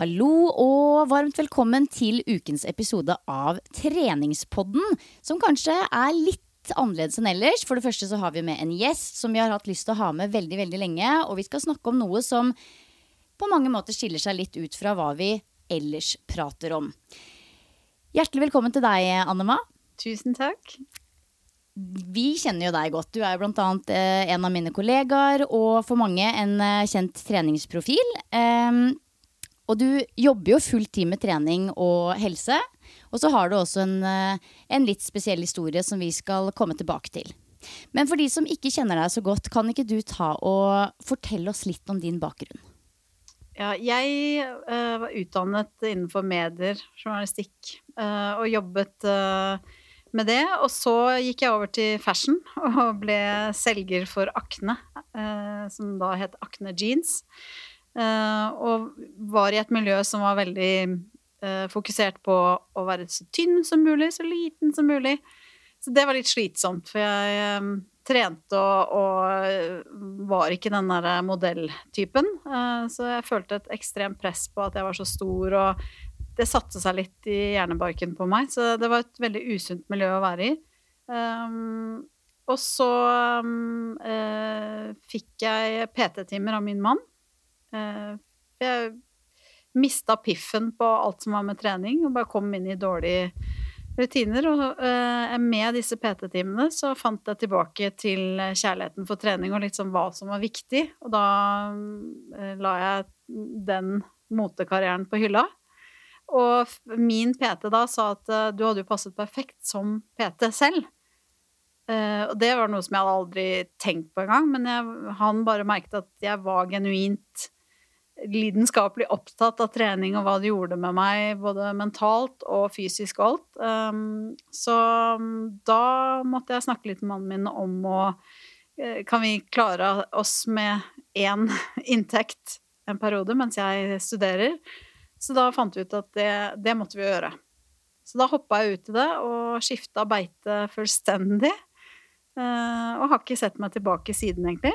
Hallo og varmt velkommen til ukens episode av Treningspodden, som kanskje er litt annerledes enn ellers. For det første så har vi med en gjest som vi har hatt lyst til å ha med veldig, veldig lenge. Og vi skal snakke om noe som på mange måter skiller seg litt ut fra hva vi ellers prater om. Hjertelig velkommen til deg, Annema. Tusen takk. Vi kjenner jo deg godt. Du er annet eh, en av mine kollegaer, og for mange en eh, kjent treningsprofil. Og du jobber jo fulltid med trening og helse. Og så har du også en, eh, en litt spesiell historie som vi skal komme tilbake til. Men for de som ikke kjenner deg så godt, kan ikke du ta og fortelle oss litt om din bakgrunn? Ja, jeg uh, var utdannet innenfor medier, journalistikk, uh, og jobbet uh, med det. Og så gikk jeg over til fashion og ble selger for Akne, som da het Akne Jeans. Eh, og var i et miljø som var veldig eh, fokusert på å være så tynn som mulig, så liten som mulig. Så det var litt slitsomt, for jeg eh, trente og, og var ikke den derre modelltypen. Uh, så jeg følte et ekstremt press på at jeg var så stor, og det satte seg litt i hjernebarken på meg. Så det var et veldig usunt miljø å være i. Um, og så um, uh, fikk jeg PT-timer av min mann. Eh, jeg mista piffen på alt som var med trening, og bare kom inn i dårlige rutiner. Og eh, med disse PT-timene så fant jeg tilbake til kjærligheten for trening og sånn hva som var viktig. Og da eh, la jeg den motekarrieren på hylla. Og min PT da sa at du hadde jo passet perfekt som PT selv. Og det var noe som jeg hadde aldri tenkt på engang, men jeg, han bare merket at jeg var genuint lidenskapelig opptatt av trening og hva det gjorde med meg, både mentalt og fysisk og alt. Um, så um, da måtte jeg snakke litt med mannen min om å eh, Kan vi klare oss med én inntekt en periode mens jeg studerer? Så da fant vi ut at det, det måtte vi gjøre. Så da hoppa jeg ut i det og skifta beite fullstendig. eh, og har ikke sett meg tilbake siden, egentlig.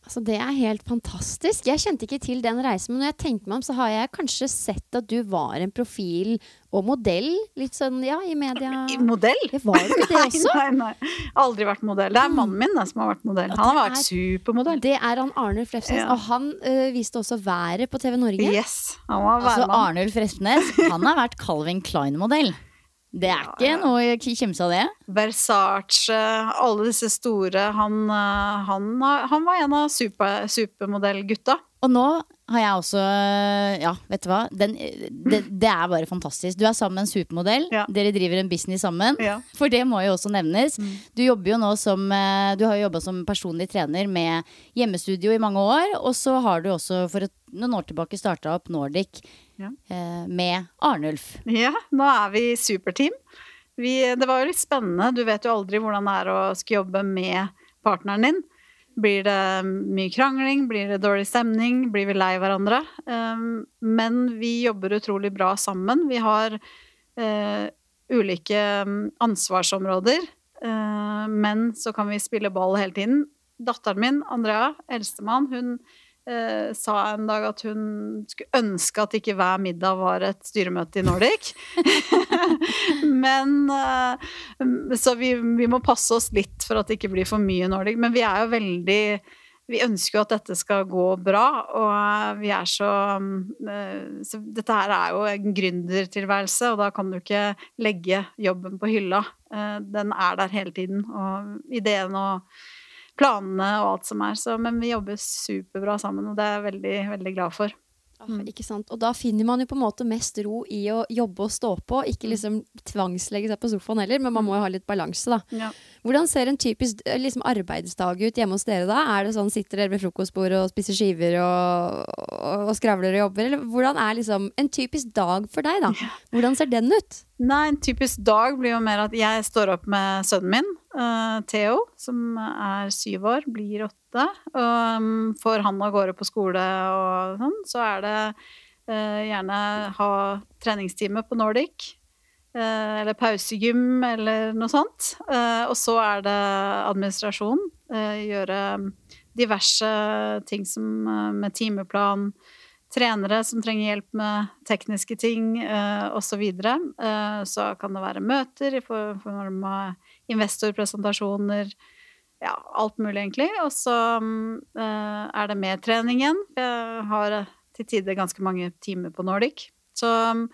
Altså, det er helt fantastisk. Jeg kjente ikke til den reisen, men når jeg tenker meg om, så har jeg kanskje sett at du var en profil og modell. Litt sånn, ja, i media. I modell? Det var jo det også. Nei, nei, nei. Aldri vært modell. Det er mannen min da, som har vært modell. Han har vært er- supermodell. Det er han Arnulf Refsnes, Ja. og han øh, viste også været på TV Norge. Yes, han var Altså værmann. Arnulf Refsnes, han har vært Calvin Klein-modell. Det er Ja, ikke noe å kimse av det. Versace, alle disse store. Han, eh, han, han var en av super, supermodellgutta. Og nå har jeg også Ja, vet du hva. Den, det, det er bare fantastisk. Du er sammen med en supermodell. Ja. Dere driver en business sammen. Ja. For det må jo også nevnes. Du jobber jo nå som eh, Du har jo jobba som personlig trener med hjemmestudio i mange år. Og så har du også for et, noen år tilbake starta opp Nordic Ja. eh, med Arnulf. Ja, nå er vi superteam. Vi, det var jo litt spennende. Du vet jo aldri hvordan det er å skulle jobbe med partneren din. Blir det mye krangling? Blir det dårlig stemning? Blir vi lei hverandre? Um, men vi jobber utrolig bra sammen. Vi har eh, ulike um, ansvarsområder, eh, men så kan vi spille ball hele tiden. Datteren min, Andrea, eldstemann, hun eh, sa en dag at hun skulle ønske at ikke hver middag var et styremøte i Nordic. Men eh, Så vi, vi må passe oss litt for at det ikke blir for mye Nordic. Men vi er jo veldig vi ønsker jo at dette skal gå bra, og vi er så, eh, så Dette her er jo en gründertilværelse, og da kan du ikke legge jobben på hylla. Eh, Den er der hele tiden, og ideen og planene og alt som er. Så, men vi jobber superbra sammen, og det er jeg veldig, veldig glad for. Ah, Ikke sant? Og da finner man jo på en måte mest ro i å jobbe og stå på, ikke liksom tvangslegge seg på sofaen heller, men man må jo ha litt balanse, da. Ja. Hvordan ser en typisk eh, liksom, arbeidsdag ut hjemme hos dere da? Er det sånn, Sitter dere ved frokostbordet og spiser skiver og, og, og skravler og jobber, eller hvordan er liksom en typisk dag for deg, da? Hvordan ser den ut? Nei, en typisk dag blir jo mer at jeg står opp med sønnen min, uh, Theo, som er syv år, blir åtte. Og um, får han av gårde på skole og sånn, så er det uh, gjerne ha treningstime på Nordic. Eh, eller pausegym, eller noe sånt. Eh, og så er det administrasjon. eh, gjøre diverse ting som med timeplan, trenere som trenger hjelp med tekniske ting osv. videre. så kan det være møter i form av investorpresentasjoner. Ja, alt mulig, egentlig. Og så er det er det medtreningen. Jeg har til tider ganske mange timer på Nordic. Så mm,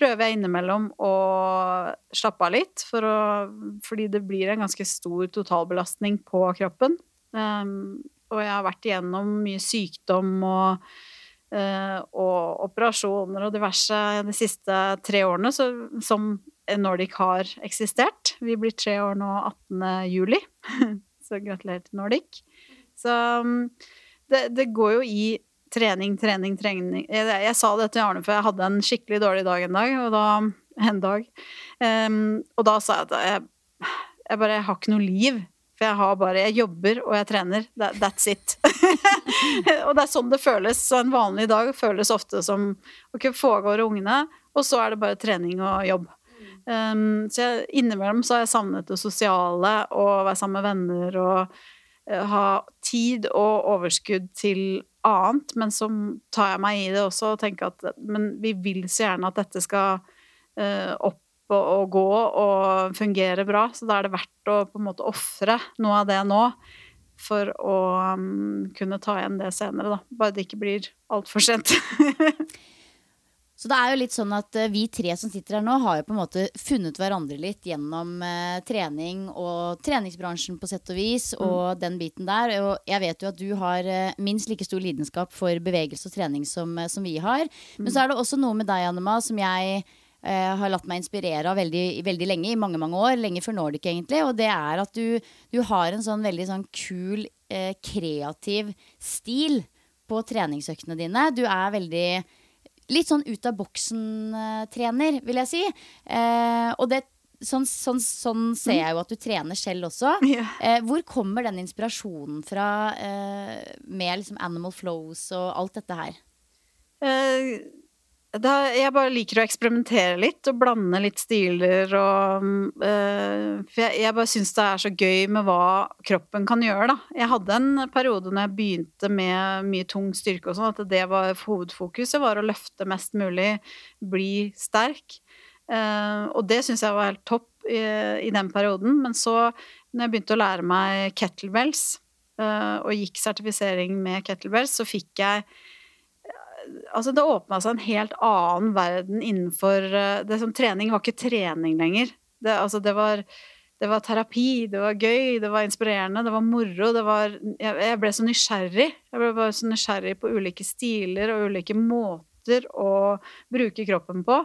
prøver jeg innimellom å slappe av litt, for å, fordi det blir en ganske stor totalbelastning på kroppen. Um, og jeg har vært igjennom mye sykdom og uh, og operasjoner og diverse de siste tre årene så, som Nordic har eksistert. Vi blir tre år nå 18. juli, så gratulerer til Nordic. Så um, det, det går jo i trening, trening, trening. Jeg, jeg sa det til Arne, for jeg hadde en skikkelig dårlig dag en dag, og da en dag. Um, og da sa jeg at jeg, jeg bare jeg har ikke noe liv. For jeg har bare Jeg jobber og jeg trener. That, that's it. og det er sånn det føles. Så en vanlig dag føles ofte som å kunne få ungene, og så er det bare trening og jobb. Um, så jeg, innimellom så har jeg savnet det sosiale og være sammen med venner og eh, ha tid og overskudd til annet, men så tar jeg meg i det også og tenker at men vi vil så gjerne at dette skal eh, opp og, og gå og fungere bra, så da er det verdt å på en måte ofre noe av det nå for å um, kunne ta igjen det senere, da. Bare det ikke blir altfor sent. Så det er jo litt sånn at eh, vi tre som sitter her nå, har jo på en måte funnet hverandre litt gjennom eh, trening og treningsbransjen på sett og vis, og den biten der. Og jeg vet jo at du har eh, minst like stor lidenskap for bevegelse og trening som, eh, som vi har. Men så er det også noe med deg, Annema, som jeg eh, har latt meg inspirere av veldig, veldig lenge, i mange mange år, lenge før Nordic egentlig, og det er at du, du har en sånn veldig sånn kul, eh, kreativ stil på treningsøktene dine. Du er veldig litt sånn ut av boksen-trener, vil jeg si. Eh, og det, sånn, sånn, sånn ser jeg jo at du trener selv også. Ja. Eh, hvor kommer den inspirasjonen fra eh, med liksom Animal Flows og alt dette her? Eh, da, jeg bare liker å eksperimentere litt og blande litt stiler og øh, For jeg, jeg bare syns det er så gøy med hva kroppen kan gjøre, da. Jeg hadde en periode når jeg begynte med mye tung styrke og sånn, at det var hovedfokuset var å løfte mest mulig, bli sterk. Uh, og det syns jeg var helt topp i, i den perioden. Men så, når jeg begynte å lære meg kettlebells, uh, og gikk sertifisering med kettlebells, så fikk jeg Altså, det åpna seg en helt annen verden innenfor eh, det som Trening var ikke trening lenger. Det, altså, det var det var terapi, det var gøy, det var inspirerende, det var moro. Det var, jeg, jeg ble så nysgjerrig. Jeg ble bare så nysgjerrig på ulike stiler og ulike måter å bruke kroppen på.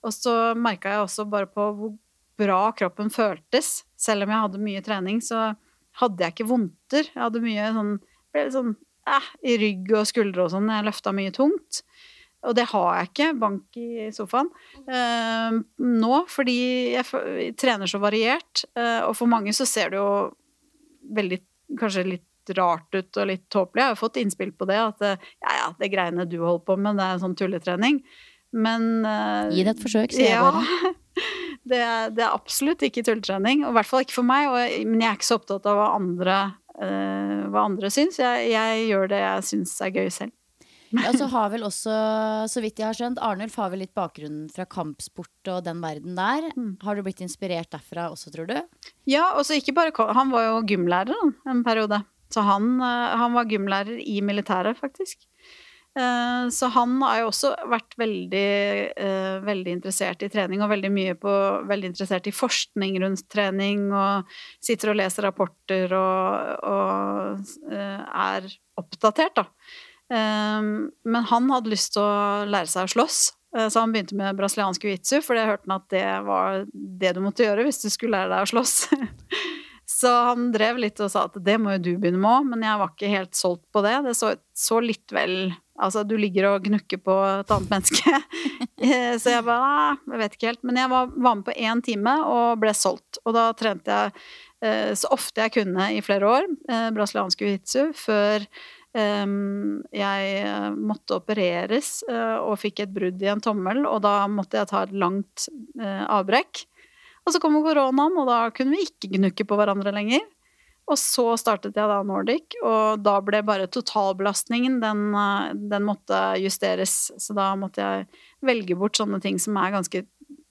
Og så merka jeg også bare på hvor bra kroppen føltes. Selv om jeg hadde mye trening, så hadde jeg ikke vondter. Jeg hadde mye sånn, ble sånn eh, i rygg og skuldre og sånn. Jeg løfta mye tungt. Og det har jeg ikke, bank i sofaen, eh, nå, fordi jeg, trener så variert. Eh, og for mange så ser det jo veldig, kanskje litt rart ut og litt tåpelig. Jeg har fått innspill på det, at eh, ja, ja, det greiene du holder på med, det er sånn tulletrening. Men eh, Gi det et forsøk, sier ja, jeg bare. Det, er- det er absolutt ikke tulletrening, og i hvert fall ikke for meg. Og, men jeg er ikke så opptatt av hva andre, eh, hva andre syns. Jeg, jeg gjør det jeg syns er gøy selv. Ja, så har vel også, så vidt jeg har skjønt, Arnulf har vel litt bakgrunn fra kampsport og den verden der. Mm. Har du blitt inspirert derfra også, tror du? Ja, og så ikke bare Han var jo gymlærer en periode. Så han, eh, han var gymlærer i militæret, faktisk. Eh, Så han har jo også vært veldig, eh, veldig interessert i trening, og veldig mye på Veldig interessert i forskning rundt trening, og sitter og leser rapporter og, og eh, er oppdatert, da. Men han hadde lyst til å lære seg å slåss. Så han begynte med brasiliansk jiu-jitsu, for det hørte at det var det du måtte gjøre hvis du skulle lære deg å slåss. Så han drev litt og sa at det må jo du begynne med òg, men jeg var ikke helt solgt på det. Det så, så litt vel Altså, du ligger og gnukker på et annet menneske. Eh, så jeg bare Nei, jeg vet ikke helt. Men jeg var, var med på én time og ble solgt. Og da trente jeg eh, så ofte jeg kunne i flere år, eh, brasiliansk jiu-jitsu, før Um, jeg eh, måtte opereres uh, og fikk et brudd i en tommel, og da måtte jeg ta et langt uh, avbrekk. Og så kom koronaen, og da kunne vi ikke gnukke på hverandre lenger. Og så startet jeg da Nordic, og da ble bare totalbelastningen den, eh, den måtte justeres. Så da måtte jeg velge bort sånne ting som er ganske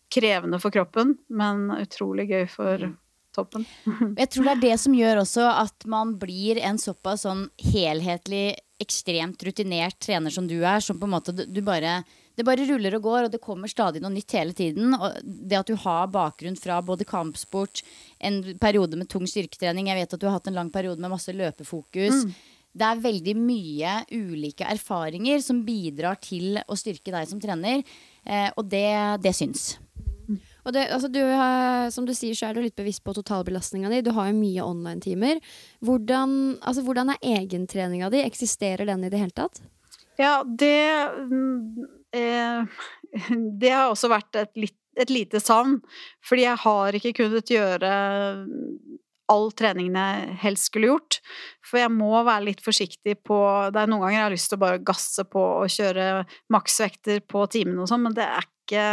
krevende for kroppen, men utrolig gøy for toppen. Jeg tror det er det som gjør også at man blir en såpass sånn helhetlig, ekstremt rutinert trener som du er, som på en måte du bare det bare ruller og går, og det kommer stadig noe nytt hele tiden. Og det at du har bakgrunn fra både kampsport, en periode med tung styrketrening Jeg vet at du har hatt en lang periode med masse løpefokus. Det er veldig mye ulike erfaringer som bidrar til å styrke deg som trener, eh, og det, det syns. Og det, altså du, som du sier, så er du litt bevisst på totalbelastninga di. Du har jo mye online-timer. Hvordan, altså, hvordan er egentreninga di? Eksisterer den i det hele tatt? Ja, det mm, eh, Det har også vært et, litt, et lite savn. Fordi jeg har ikke kunnet gjøre all treningen jeg helst skulle gjort. For jeg må være litt forsiktig på Det er noen ganger jeg har lyst til å bare gasse på og kjøre maksvekter på timen og sånn, men det er ikke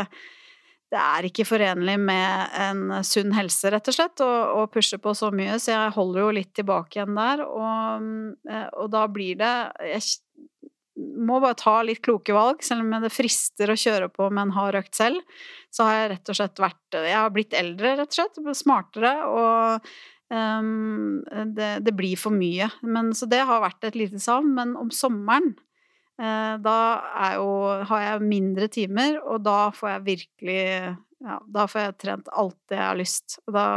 det er ikke forenlig med en sunn helse, rett og slett, å, pushe på så mye, så jeg holder jo litt tilbake igjen der. Og, eh, og da blir det Jeg må bare ta litt kloke valg, selv om det frister å kjøre på med en hard økt selv. Så har jeg rett og slett vært Jeg har blitt eldre, rett og slett. Smartere. Og um, det, det blir for mye. Men, så det har vært et lite savn. Men om sommeren uh, da jo, har jeg mindre timer, og da får jeg virkelig ja, Da får jeg trent alt det jeg har lyst. Og da,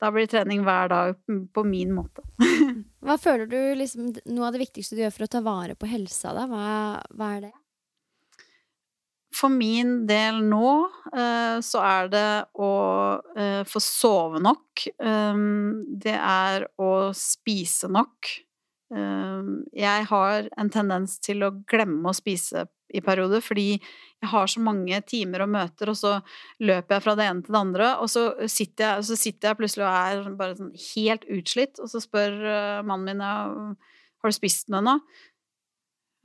da blir trening hver dag på min måte. Hva føler du liksom noe av det viktigste du gjør for å ta vare på helsa da? Hva, hva er det? For min del nå eh, så er det å eh, få sove nok. Um, det er å spise nok. Um, jeg har en tendens til å glemme å spise i perioder, fordi jeg har så mange timer og møter, og så løper jeg fra det ene til det andre, og så sitter jeg, så sitter jeg plutselig og er bare sånn helt utslitt, og så spør eh, mannen min har du spist noe ennå?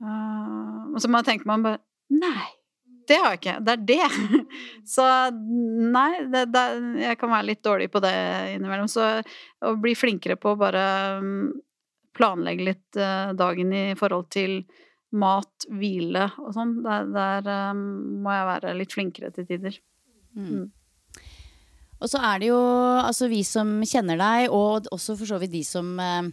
Uh, og så må jeg tenke meg om bare Nei, det har jeg ikke. Det er det. Så nei, det, det, jeg kan være litt dårlig på det innimellom. Så å bli flinkere på å bare mm, planlegge litt eh, dagen i forhold til mat, hvile og sånn, der, der eh, må jeg være litt flinkere til tider. Mm. Og så er det jo altså vi som kjenner deg, og også for så vidt de som eh,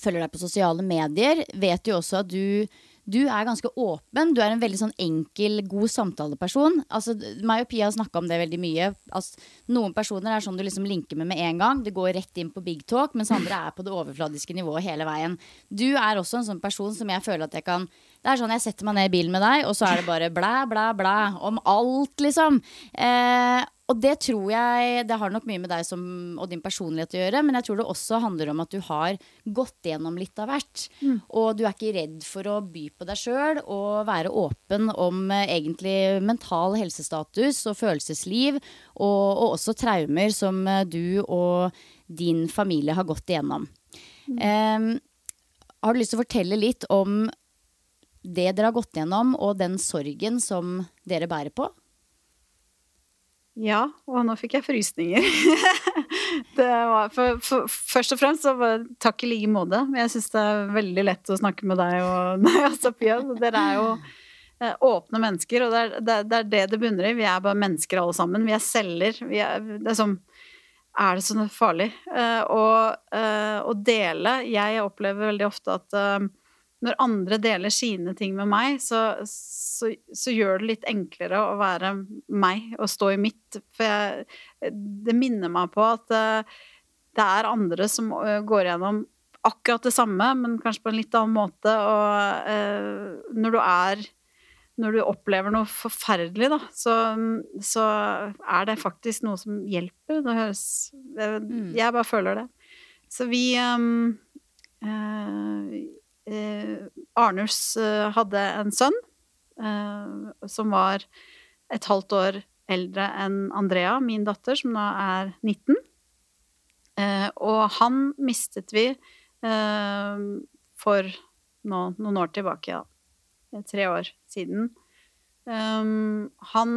følger deg på sosiale medier, vet jo også at du, du er ganske åpen. Du er en veldig sånn enkel, god samtaleperson. Altså, meg og Pia har snakka om det veldig mye. Altså, noen personer er sånn du liksom linker med med en gang. Det går rett inn på big talk, mens andre er på det overfladiske nivået hele veien. Du er også en sånn person som jeg føler at jeg kan Det er sånn jeg setter meg ned i bilen med deg, og så er det bare blæ, blæ, blæ om alt, liksom. Eh, og det tror jeg Det har nok mye med deg som, og din personlighet å gjøre, men jeg tror det også handler om at du har gått gjennom litt av hvert. Mm. Og du er ikke redd for å by på deg sjøl og være åpen om eh, egentlig mental helsestatus og følelsesliv, og, og, også traumer som eh, du og din familie har gått igjennom. Mm. Um, har du lyst til å fortelle litt om det dere har gått gjennom, og den sorgen som dere bærer på? Ja, og nå fikk jeg frysninger. var, for, for, først og fremst så var takk i like måte. Jeg syns det er veldig lett å snakke med deg og deg, Sofia. Dere er jo eh, åpne mennesker, og det er, det, det er, det det bunner i. Vi er bare mennesker alle sammen. Vi er celler. Vi er, det er som Er det så farlig? Uh, og uh, å dele Jeg opplever veldig ofte at uh, når andre deler sine ting med meg, så, så, så, gjør det litt enklere å være meg og stå i mitt. For jeg, det minner meg på at uh, det er andre som uh, går gjennom akkurat det samme, men kanskje på en litt annen måte. Og uh, når du er Når du opplever noe forferdelig, da, så, så er det faktisk noe som hjelper. Det høres mm. Jeg bare føler det. Så vi um, eh, Arnus eh, hadde en sønn eh, som var et halvt år eldre enn Andrea, min datter, som nå er 19. Eh, og han mistet vi for nå, noen år tilbake, ja. Tre år siden. Han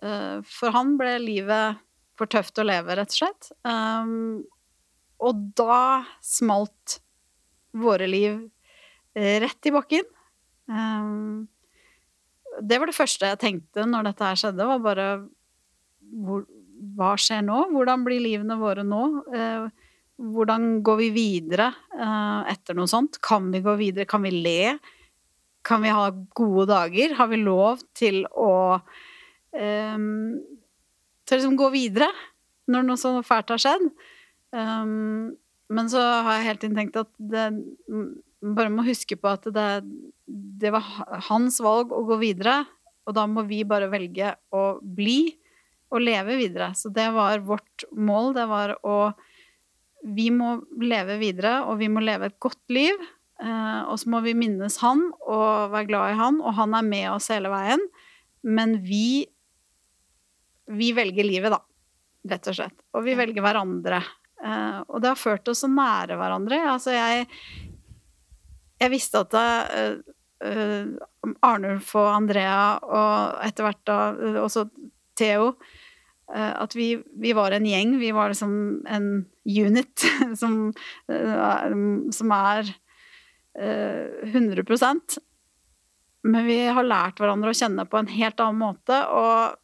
For han ble livet for tøft å leve, rett og slett. Og da smalt våre liv eh, rett i bakken. Um, det var det første jeg tenkte når dette her skjedde, var bare Hva skjer nå? Hvordan blir livene våre nå? Uh, hvordan går vi videre uh, etter noe sånt? Kan vi gå videre? Kan vi le? Kan vi ha gode dager? Har vi lov til å um, til liksom gå videre når noe så fælt har skjedd? Um, men så har jeg helt tiden tenkt at det bare må huske på at det, det, var hans valg å gå videre, og da må vi bare velge å bli og leve videre. Så det var vårt mål. Det var å Vi må leve videre, og vi må leve et godt liv. Eh, og så må vi minnes han og være glad i han, og han er med oss hele veien. Men vi Vi velger livet, da. Rett og slett. Og vi velger hverandre. Uh, og det har ført oss så nære hverandre. Altså, jeg, jeg visste at uh, uh, Arnulf og Andrea, og etter hvert da også Theo At vi, vi, var en gjeng. Vi var liksom en unit som, som er 100% Men vi har lært hverandre å kjenne på en helt annen måte, og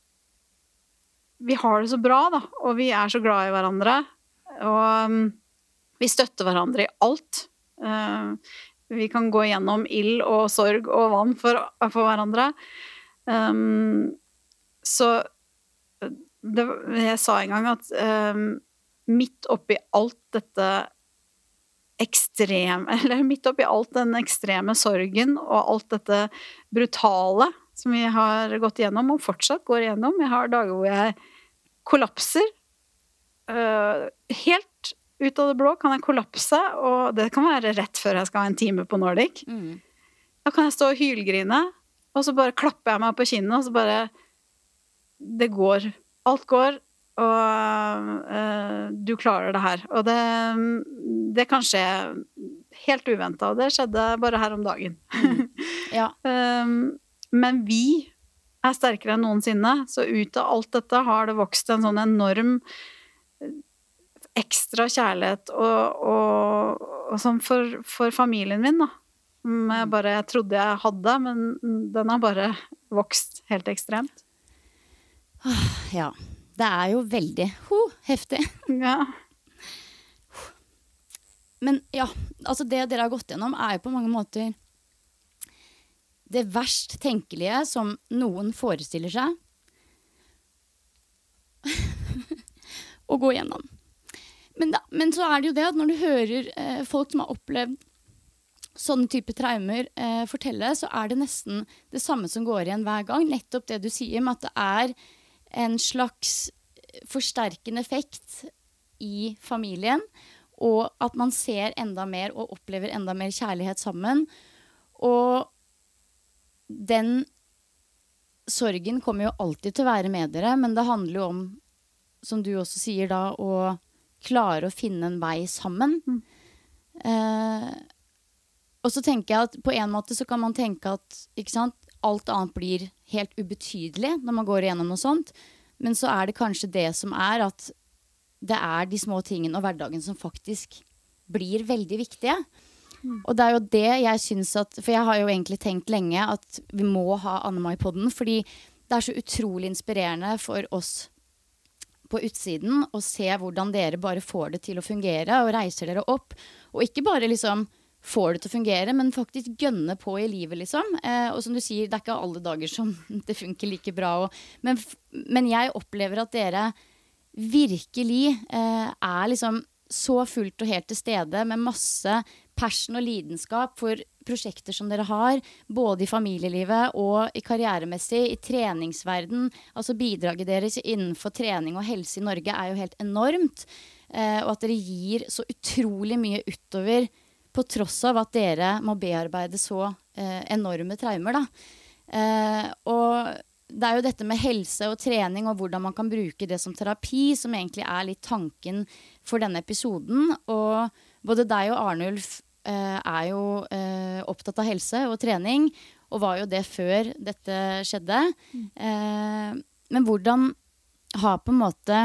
vi har det så bra, da. Og vi er så glad i hverandre. Og um, vi støtter hverandre i alt. Uh, vi kan gå gjennom ild og sorg og vann for, for hverandre. Um, så det, Jeg sa en gang at midt oppi alt dette ekstreme Eller midt oppi alt den ekstreme sorgen og alt dette brutale som vi har gått gjennom, og fortsatt går igjennom Jeg har dager hvor jeg kollapser uh, helt ut av det blå kan jeg kollapse, og det kan være rett før jeg skal ha en time på Nordic. Mm. Da kan jeg stå og hylgrine, og så bare klapper jeg meg på kinnet, og så bare Det går. Alt går, og uh, du klarer det her. Og det, det kan skje helt uventa, og det skjedde bare her om dagen. Mm. Ja. um, men vi er sterkere enn noensinne, så ut av alt dette har det vokst en sånn enorm ekstra kjærlighet og, og, og sånn for, for, familien min, da. Som jeg bare jeg trodde jeg hadde, men den har bare vokst helt ekstremt. Ja. Det er jo veldig ho, heftig. Ja. Men ja, altså det dere har gått gjennom, er jo på mange måter det verst tenkelige som noen forestiller seg å gå gjennom. Men, da, men, så er det jo det at når du hører eh, folk som har opplevd sånne type traumer eh, fortelle, så er det nesten det samme som går igjen hver gang. Nettopp det du sier med at det er en slags forsterkende effekt i familien. Og at man ser enda mer og opplever enda mer kjærlighet sammen. Og den sorgen kommer jo alltid til å være med dere, men det handler jo om, som du også sier da, å klare å finne en vei sammen. Mm. Eh, og så tenker jeg at på en måte så kan man tenke at sant, alt annet blir helt ubetydelig når man går igjennom noe sånt. Men så er det kanskje det som er at det er de små tingene og hverdagen som faktisk blir veldig viktige. Mm. Og det er jo det jeg syns at For jeg har jo egentlig tenkt lenge at vi må ha Anne Mai på den. Fordi det er så utrolig inspirerende for oss på utsiden og se hvordan dere bare får det til å fungere og reiser dere opp. Og ikke bare liksom får det til å fungere, men faktisk gønne på i livet, liksom. Eh, og som du sier, det er ikke alle dager som det funker like bra. Og, men, men, jeg opplever at dere virkelig eh, er liksom så fullt og helt til stede med masse passion og lidenskap for prosjekter som dere har, både i familielivet og i karrieremessig, i treningsverden. Altså bidraget deres innenfor trening og helse i Norge er jo helt enormt. Eh, og at dere gir så utrolig mye utover på tross av at dere må bearbeide så eh, enorme traumer. Eh, og det er jo dette med helse og trening og hvordan man kan bruke det som terapi, som egentlig er litt tanken for denne episoden. Og både deg og Arnulf eh, er jo eh, opptatt av helse og trening, og var jo det før dette skjedde. Mm. men hvordan har på en måte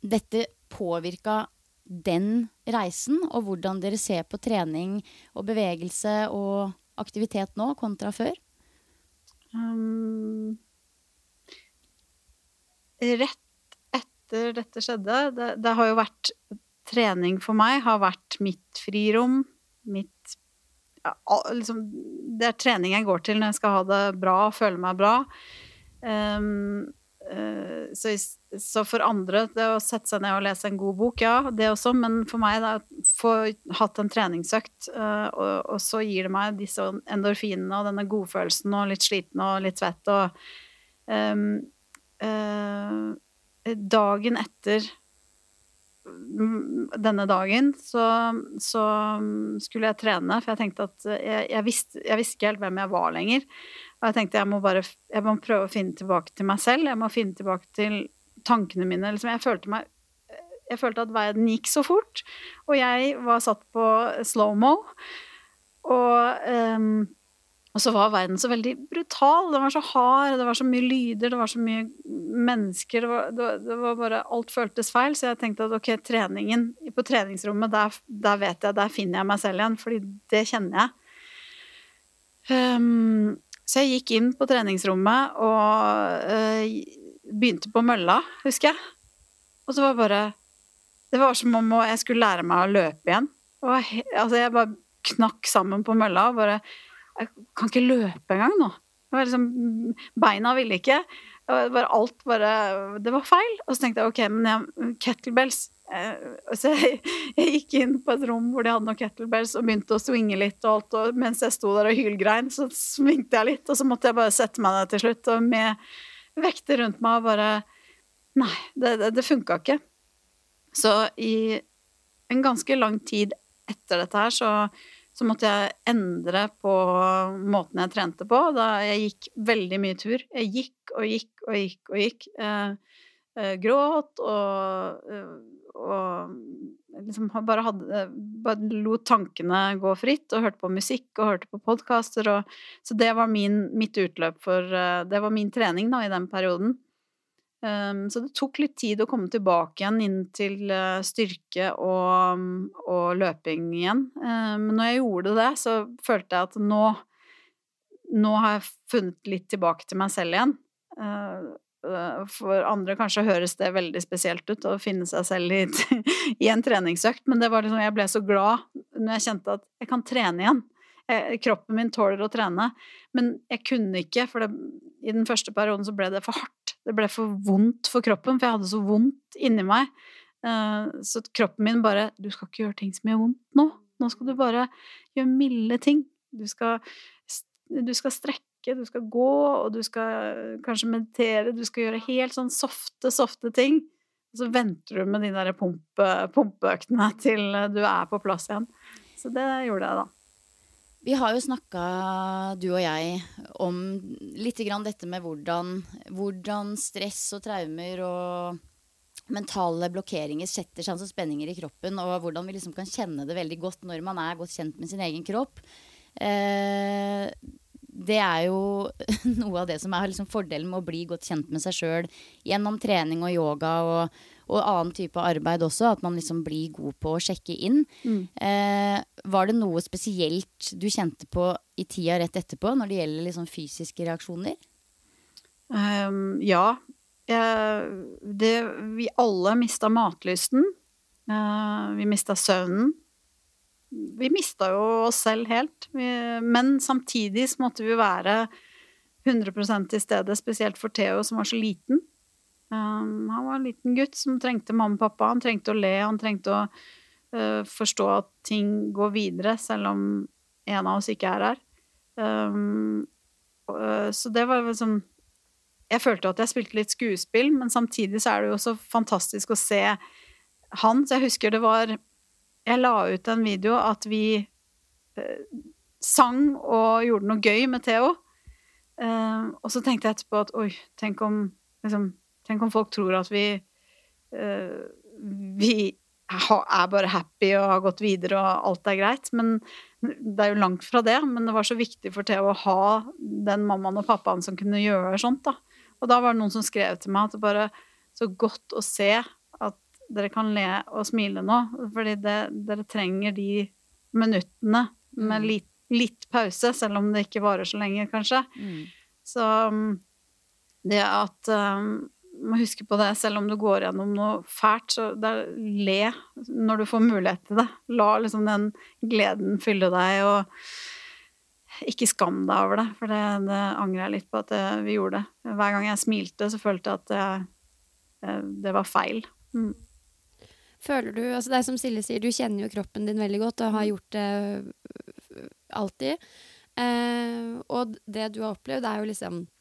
dette påvirka den reisen, og hvordan dere ser på trening og bevegelse og aktivitet nå kontra før? Um, rett etter dette skjedde det, det, har jo vært Trening for meg har vært mitt frirom, mitt ja, liksom, Det er trening jeg går til når jeg skal ha det bra, føle meg bra. Um, uh, så, så, for andre, det å sette seg ned og lese en god bok, ja, det også, men for meg, å få hatt en treningsøkt, uh, og, og, så gir det meg disse endorfinene og denne godfølelsen og litt sliten og litt svett og um, uh, Dagen etter denne dagen så, så, skulle jeg trene, for jeg tenkte at jeg, jeg, visste, jeg visste ikke helt hvem jeg var lenger. Og jeg tenkte jeg må bare jeg må prøve å finne tilbake til meg selv. Jeg må finne tilbake til tankene mine. Liksom, jeg følte meg jeg følte at verden gikk så fort, og jeg var satt på slow-mo. Og, um, og, så var verden så veldig brutal. Den var så hard, det var så mye lyder, det var så mye mennesker. Det var, det, det var bare Alt føltes feil, så jeg tenkte at ok, treningen på treningsrommet, der, der, vet jeg, der finner jeg meg selv igjen, fordi det kjenner jeg. Um, så jeg gikk inn på treningsrommet og uh, begynte på mølla, husker jeg. Og så var det bare Det var som om jeg skulle lære meg å løpe igjen. Og, altså, jeg bare knakk sammen på mølla og bare Jeg kan ikke løpe engang nå. Liksom, beina ville ikke. Bare alt bare Det var feil. Og så tenkte jeg ok, men jeg, kettlebells Eh, så jeg, jeg, gikk inn på et rom hvor de hadde noen kettlebells og begynte å swinge litt. Og alt, og mens jeg sto der og hylgrein, så svingte jeg litt, og så måtte jeg bare sette meg ned til slutt. Og med vekter rundt meg og bare Nei, det, det, det funka ikke. Så i en ganske lang tid etter dette her, så, så måtte jeg endre på måten jeg trente på. Da jeg gikk veldig mye tur. Jeg gikk og gikk og gikk og gikk. Eh, eh, gråt og eh, og liksom bare, hadde, bare lot tankene gå fritt, og hørte på musikk og hørte på podkaster. Så det var min, mitt utløp for eh, Det var min trening da, i den perioden. Um, så det tok litt tid å komme tilbake igjen inn til uh, styrke og, og, løping igjen. Um, men når jeg gjorde det, så følte jeg at nå Nå har jeg funnet litt tilbake til meg selv igjen. Uh, Eh, for andre kanskje høres det veldig spesielt ut å finne seg selv i, i en treningsøkt, men det var liksom, jeg ble så glad når jeg kjente at jeg kan trene igjen. eh, kroppen min tåler å trene. Men jeg kunne ikke, for det, i den første perioden så ble det for hardt. Det ble for vondt for kroppen, for jeg hadde så vondt inni meg. Eh, så kroppen min bare Du skal ikke gjøre ting som gjør vondt nå. Nå skal du bare gjøre milde ting. Du skal, du skal strekke, du skal gå, og du skal kanskje meditere. Du skal gjøre helt sånn softe, softe ting. Og så venter du med de der pumpe, pumpeøktene til du er på plass igjen. Så det gjorde jeg, da. Vi har jo snakka, du og jeg, om litt dette med hvordan, hvordan stress og traumer og mentale blokkeringer setter seg som spenninger i kroppen, og hvordan vi liksom kan kjenne det veldig godt når man er godt kjent med sin egen kropp. Eh, det er jo noe av det som er liksom fordelen med å bli godt kjent med seg sjøl gjennom trening og yoga og, og, annen type arbeid også. At man liksom blir god på å sjekke inn. Mm. Eh, var det noe spesielt du kjente på i tida rett etterpå når det gjelder liksom fysiske reaksjoner? Um, ja. Jeg, det, vi alle mista matlysten. Uh, vi mista søvnen vi mista jo oss selv helt. Vi, men samtidig så måtte vi være 100% til stede, spesielt for Theo, som var så liten. Um, han var en liten gutt som trengte mamma og pappa. Han trengte å le, han trengte å uh, forstå at ting går videre, selv om en av oss ikke er her. Um, uh, så det var liksom Jeg følte at jeg spilte litt skuespill, men samtidig så er det jo så fantastisk å se han. Så jeg husker det var jeg la ut en video at vi uh, sang og gjorde noe gøy med Theo. Eh, og så tenkte jeg etterpå at oi, tenk om, liksom, tenk om folk tror at vi eh, Vi er bare happy og har gått videre og alt er greit. Men det er jo langt fra det. Men det var så viktig for Theo å ha den mammaen og pappaen som kunne gjøre sånt. da. Og da var det noen som skrev til meg at det bare så godt å se at dere kan le og smile nå, fordi det, dere trenger de minuttene med mm. litt, litt, pause, selv om det ikke varer så lenge, kanskje. Mm. Så um, det at um, må huske på det, selv om du går gjennom noe fælt, så der, le når du får mulighet til det. La liksom den gleden fylle deg, og ikke skam deg over det, for det, det angrer jeg litt på at det, vi gjorde. det. Hver gang jeg smilte, så følte jeg at det, eh, det var feil. Mm. Føler du altså Det er som Silje sier, du kjenner jo kroppen din veldig godt og har gjort det alltid. Eh, og det du har opplevd, er jo liksom eh,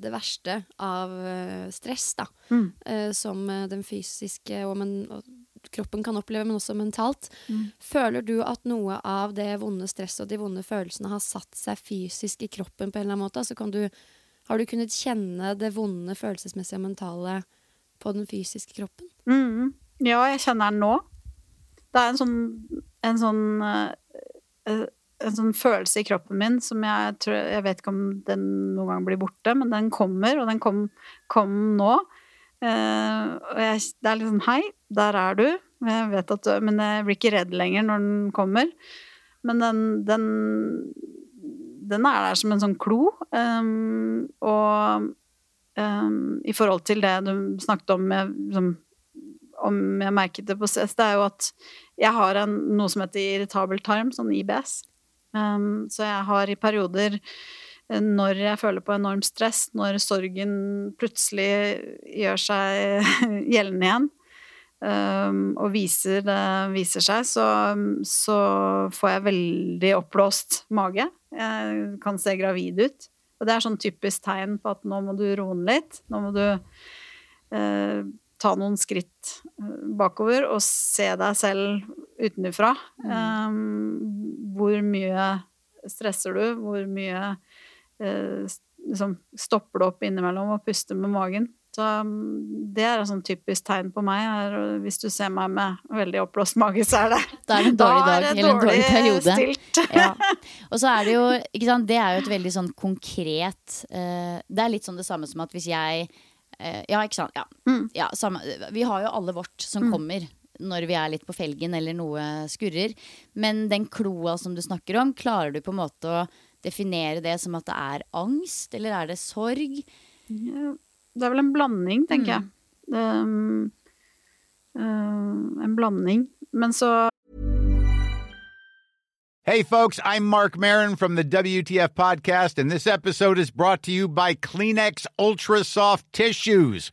det verste av eh, stress, da. Mm. Eh, som eh, den fysiske og, men, og, kroppen kan oppleve, men også mentalt. Mm. Føler du at noe av det vonde stresset og de vonde følelsene har satt seg fysisk i kroppen på en eller annen måte? Altså du, har du kunnet kjenne det vonde følelsesmessige og mentale på den fysiske kroppen? Mm. Ja, jeg kjenner den nå. Det er en sånn, en sånn uh, en sånn følelse i kroppen min som jeg tror Jeg vet ikke om den noen gang blir borte, men den kommer, og den kom, kom nå. Uh, og jeg, det er liksom Hei, der er du. Jeg vet at du Men jeg blir ikke redd lenger når den kommer. Men den, den, den er der som en sånn klo. Um, og um, i forhold til det du snakket om med liksom, om jeg merket det på stress, det er jo at jeg har en, noe som heter irritabel tarm, sånn IBS. Um, så jeg har i perioder eh, når jeg føler på enormt stress, når sorgen plutselig gjør seg gjeldende igjen, um, og viser, det viser seg, så, så, får jeg veldig oppblåst mage. Jeg kan se gravid ut. Og det er sånn typisk tegn på at nå må du roe ned litt. Nå må du uh, ta noen skritt eh, bakover og se deg selv utenfra. Mm. Um, hvor mye stresser du? Hvor mye eh, liksom stopper du opp innimellom og puster med magen? Så um, det er et sånn typisk tegn på meg. Er, hvis du ser meg med veldig oppblåst mage, så er det Da er det en dårlig dag eller en dårlig periode. Stilt. ja. Og så er det jo ikke sant, Det er jo et veldig sånn konkret uh, Det er litt sånn det samme som at hvis jeg uh, ja, ikke sant. Ja. Mm. Ja, samme, vi har jo alle vårt som mm. kommer når vi er litt på felgen eller noe skurrer. Men den kloa som du snakker om, klarer du på en måte å definere det som at det er angst, eller er det sorg? Det er vel en blanding, tenker mm. jeg. Um, uh, en blanding. Men så Hey, folks, I'm Mark Marin from the WTF Podcast, and this episode is brought to you by Kleenex Ultra Soft Tissues,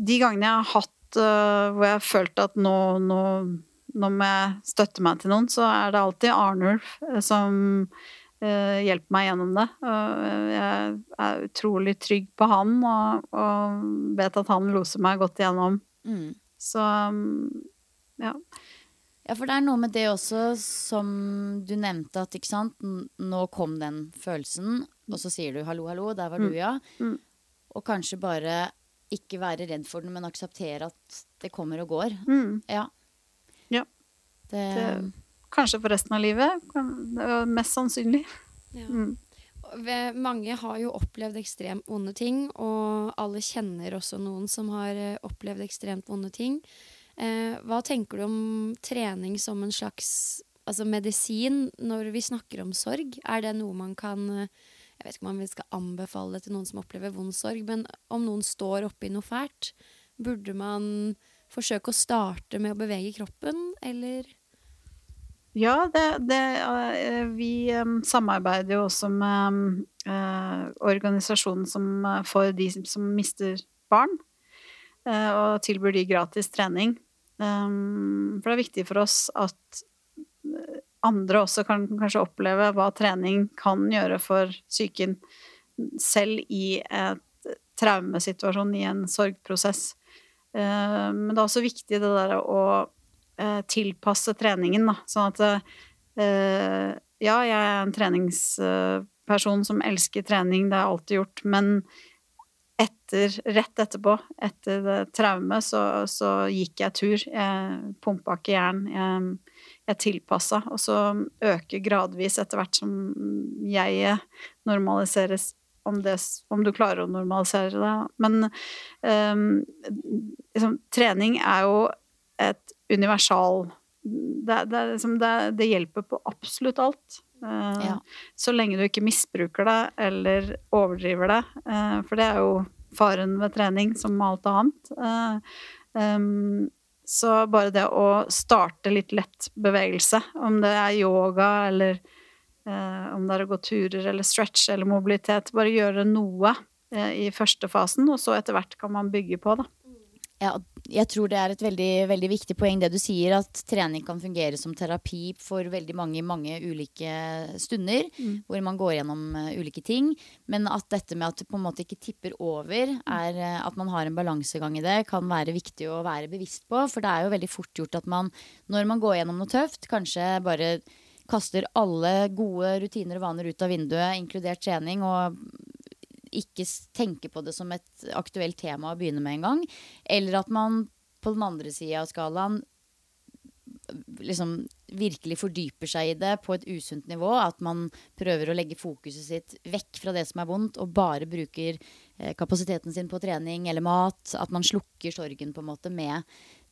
De gangene jeg har hatt uh, hvor jeg har følt at nå, nå, nå må jeg støtte meg til noen, så er det alltid Arnulf som hjelper meg gjennom det. Jeg er utrolig trygg på han og, og vet at han loser meg godt igjennom. Mm. Så um, ja. Ja, for det er noe med det også som du nevnte, at nå kom den følelsen, og så sier du 'hallo, hallo, der var du, ja'. Mm. Og kanskje bare ikke være redd for den, men akseptere at det kommer og går. Mm. Ja. Ja. Det, Det- Kanskje for resten av livet. Det er Mest sannsynlig. Ja. Mm. Mange har jo opplevd ekstremt vonde ting, og alle kjenner også noen som har eh, opplevd ekstremt vonde ting. Eh, hva tenker du om trening som en slags altså medisin når vi snakker om sorg? Er det noe man kan eh, Jeg vet ikke om man skal anbefale det til noen som opplever vond sorg, men om noen står oppi noe fælt, burde man forsøke å starte med å bevege kroppen, eller? Ja, det, det eh, Vi eh, samarbeider jo også med eh, organisasjonen som for de som- mister barn, og tilbyr de gratis trening. For det er viktig for oss at andre også kan kanskje oppleve hva trening kan gjøre for psyken, selv i et traumesituasjon, i en sorgprosess. Eh, men det er også viktig det der å eh, tilpasse treningen, da. Sånn at eh, ja, jeg er en treningsperson som elsker trening, det jeg alltid gjort, men etter, rett etterpå, etter det traumet, så, så gikk jeg tur. Jeg pumpa ikke jern. Jeg, jeg tilpassa, og så øker gradvis etter hvert som jeg normaliseres. Om, det, om du klarer å normalisere det. Men um, liksom, trening er jo et universal det, det, er liksom, det, hjelper på absolutt alt. Uh, Ja. Så lenge du ikke misbruker det eller overdriver det. Uh, for det er jo faren ved trening, som alt annet. Uh, em, så bare det å starte litt lett bevegelse, om det er yoga eller eh, om det er å gå turer eller stretch eller mobilitet, bare gjøre noe eh, i første fasen, og så etter hvert kan man bygge på, da. Ja, jeg tror det er et veldig, veldig viktig poeng det du sier, at trening kan fungere som terapi for veldig mange mange ulike stunder, hvor man går gjennom eh, ulike ting. Men at dette med at det på en måte ikke tipper over, er eh, at man har en balansegang i det, kan være viktig å være bevisst på. For det er jo veldig fort gjort at man, når man går gjennom noe tøft, kanskje bare kaster alle gode rutiner og vaner ut av vinduet, inkludert trening, og ikke tenker på det som et aktuelt tema å begynne med en gang. Eller at man på den andre sida av skalaen liksom virkelig fordyper seg i det på et usunt nivå. At man prøver å legge fokuset sitt vekk fra det som er vondt, og bare bruker eh, kapasiteten sin på trening eller mat. At man slukker sorgen på en måte med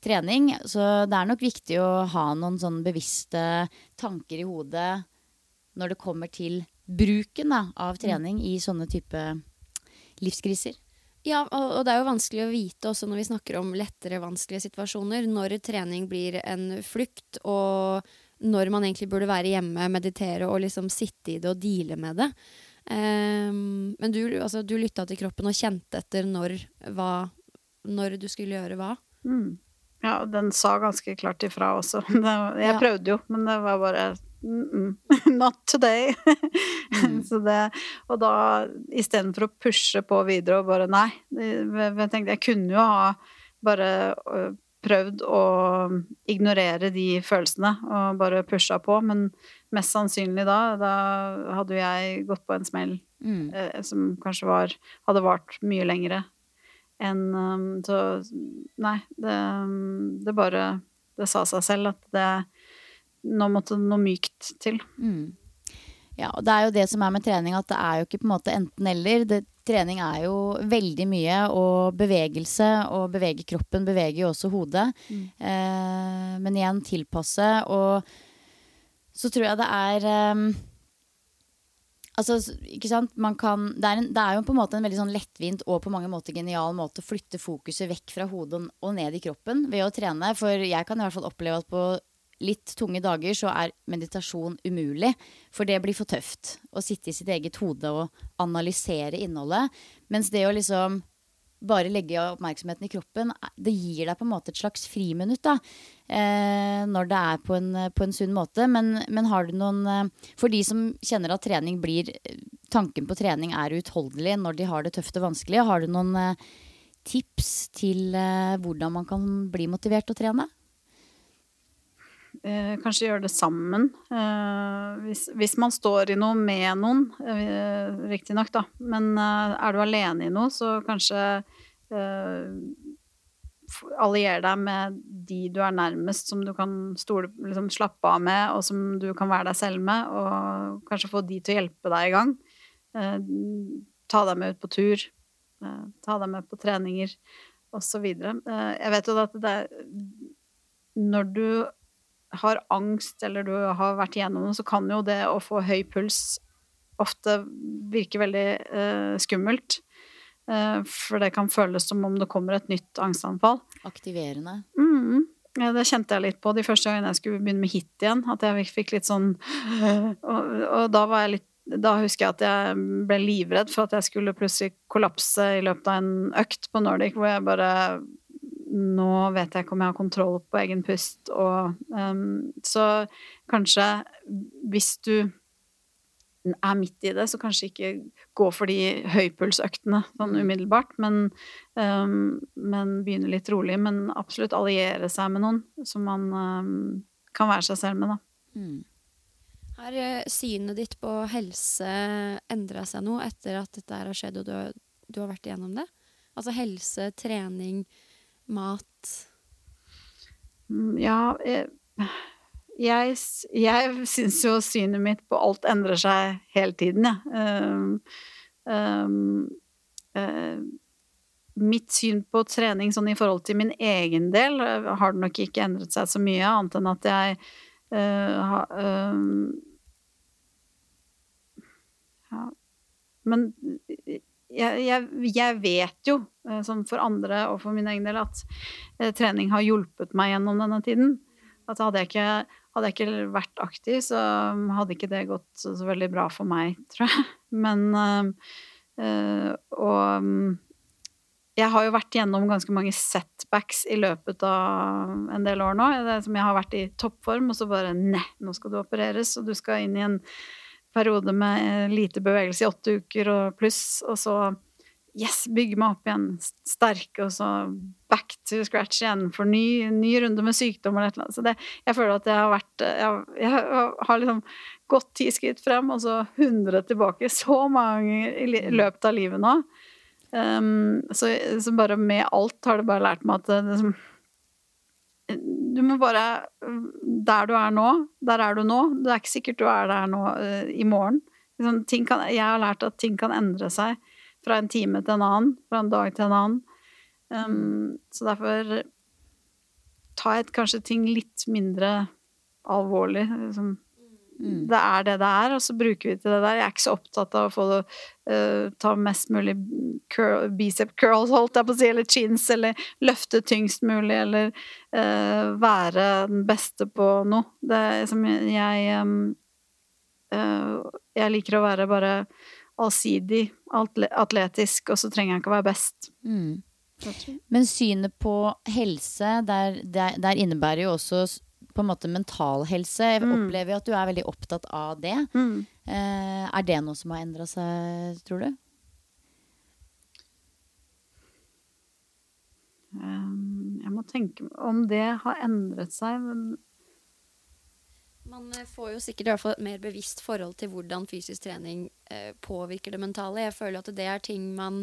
trening. Så det er nok viktig å ha noen sånn bevisste tanker i hodet når det kommer til bruken da, av trening i sånne type livskriser. Ja, og, det er jo vanskelig å vite også når vi snakker om lettere vanskelige situasjoner, når trening blir en flukt, og når man egentlig burde være hjemme, meditere og liksom sitte i det og deale med det. Um, men du, altså, du lytta til kroppen og kjente etter når, hva, når du skulle gjøre hva. Mm. Ja, den sa ganske klart ifra også. Jeg prøvde jo, men det var bare mm -mm, Not today. Så det, og da istedenfor å pushe på videre og bare nei Jeg tenkte jeg kunne jo ha bare øh, prøvd å ignorere de følelsene og bare pusha på, men mest sannsynlig da, da hadde jeg gått på en smell Mm. eh, som kanskje var hadde vart mye lengre enn um, Så nei, det, det bare Det sa seg selv at det Nå måtte noe mykt til. Mm. Ja, og det er jo det som er med trening, at det er jo ikke på en måte enten-eller. Trening er jo veldig mye, og bevegelse, og bevege kroppen beveger jo også hodet. Eh, men igjen tilpasse, og så tror jeg det er eh, Altså, ikke sant, man kan det er, en, det er jo på en måte en veldig sånn lettvint og på mange måter genial måte å flytte fokuset vekk fra hodet og ned i kroppen ved å trene. For jeg kan i hvert fall oppleve at på litt tunge dager så er meditasjon umulig. For det blir for tøft å sitte i sitt eget hode og analysere innholdet. Mens det å liksom bare legge oppmerksomheten i kroppen, det gir deg på en måte et slags friminutt, da. Eh, når det er på en, på en sunn måte. Men, men har du noen eh, For de som kjenner at trening blir Tanken på trening er uutholdelig når de har det tøft og vanskelig, har du noen eh, tips til eh, hvordan man kan bli motivert til å trene? Eh, kanskje gjøre det sammen. Eh, hvis, hvis man står i noe med noen, eh, riktignok, da. Men eh, er du alene i noe, så kanskje allier deg med de du er nærmest, som du kan stole, liksom slappe av med, og som du kan være deg selv med, og kanskje få de til å hjelpe deg i gang. Eh, ta deg med ut på tur. Eh, ta deg med på treninger, osv. Eh, jeg vet jo at det er Når du har angst eller du har vært igjennom noe, så kan jo det å få høy puls ofte virke veldig eh, skummelt. Eh, for det kan føles som om det kommer et nytt angstanfall. Aktiverende. Mm. Ja, det kjente jeg litt på de første gangene jeg skulle begynne med hit igjen. At jeg fikk litt sånn Og, og da var jeg litt da husker jeg at jeg ble livredd for at jeg skulle plutselig kollapse i løpet av en økt på Nordic, hvor jeg bare Nå vet jeg ikke om jeg har kontroll på egen pust, og um, Så kanskje hvis du er midt i det, så kanskje ikke gå for de høypulsøktene sånn umiddelbart, men, um, men begynne litt rolig. Men absolutt alliere seg med noen som man um, kan være seg selv med, da. Mm. Har eh, synet ditt på helse endra seg noe etter at dette har skjedd, og du har, du har vært igjennom det? Altså helse, trening, mat Mm, Ja, jeg, jeg, jeg syns jo synet mitt på alt endrer seg hele tiden, jeg. Um, um, eh, mitt syn på trening sånn i forhold til min egen del eh, har nok ikke endret seg så mye, annet enn at jeg uh, ha- um, ja. Men jeg, jeg, jeg vet jo, eh, sånn for andre og for min egen del, at eh, trening har hjulpet meg gjennom denne tiden. At hadde jeg ikke, hadde jeg ikke vært aktiv, så hadde ikke det gått så, så veldig bra for meg, tror jeg. Men øh, Og mm, jeg har jo vært gjennom ganske mange setbacks i løpet av en del år nå. Det er som jeg har vært i toppform, og så bare Nei, nå skal du opereres, og du skal inn i en periode med eh, lite bevegelse i åtte uker og pluss, og så yes, bygge meg opp igjen sterk, og så back to scratch igjen for ny, ny runde med sykdom eller et eller annet. Så det, jeg føler at jeg har vært Jeg, jeg har liksom gått ti skritt frem, og så hundre tilbake så mange ganger i løpet av livet nå. Um, så, så bare med alt har det bare lært meg at det, liksom du må bare Der du er nå, der er du nå. Det er ikke sikkert du er der nå uh, i morgen. Liksom, kan, jeg har lært at ting kan endre seg fra en time til en annen, fra en dag til en annen. Um, så derfor tar jeg kanskje ting litt mindre alvorlig. Liksom. Mm. Det er det det er, og så bruker vi til det der. Jeg er ikke så opptatt av å få det uh, ta mest mulig curl, bicep curls, holdt jeg på å si, eller chins, eller løfte tyngst mulig, eller uh, være den beste på noe. Det er som jeg um, uh, Jeg liker å være bare allsidig, atletisk, og så trenger jeg ikke å være best. Mm. Men synet på helse, der, der, der innebærer jo også på en måte mental helse. Jeg Mm. opplever jo at du er veldig opptatt av det. Mm. Eh, er det noe som har endra seg, tror du? Um, jeg må tenke om det har endret seg, men Man eh, får jo sikkert i hvert fall et mer bevisst forhold til hvordan fysisk trening eh, påvirker det mentale. Jeg føler at det er ting man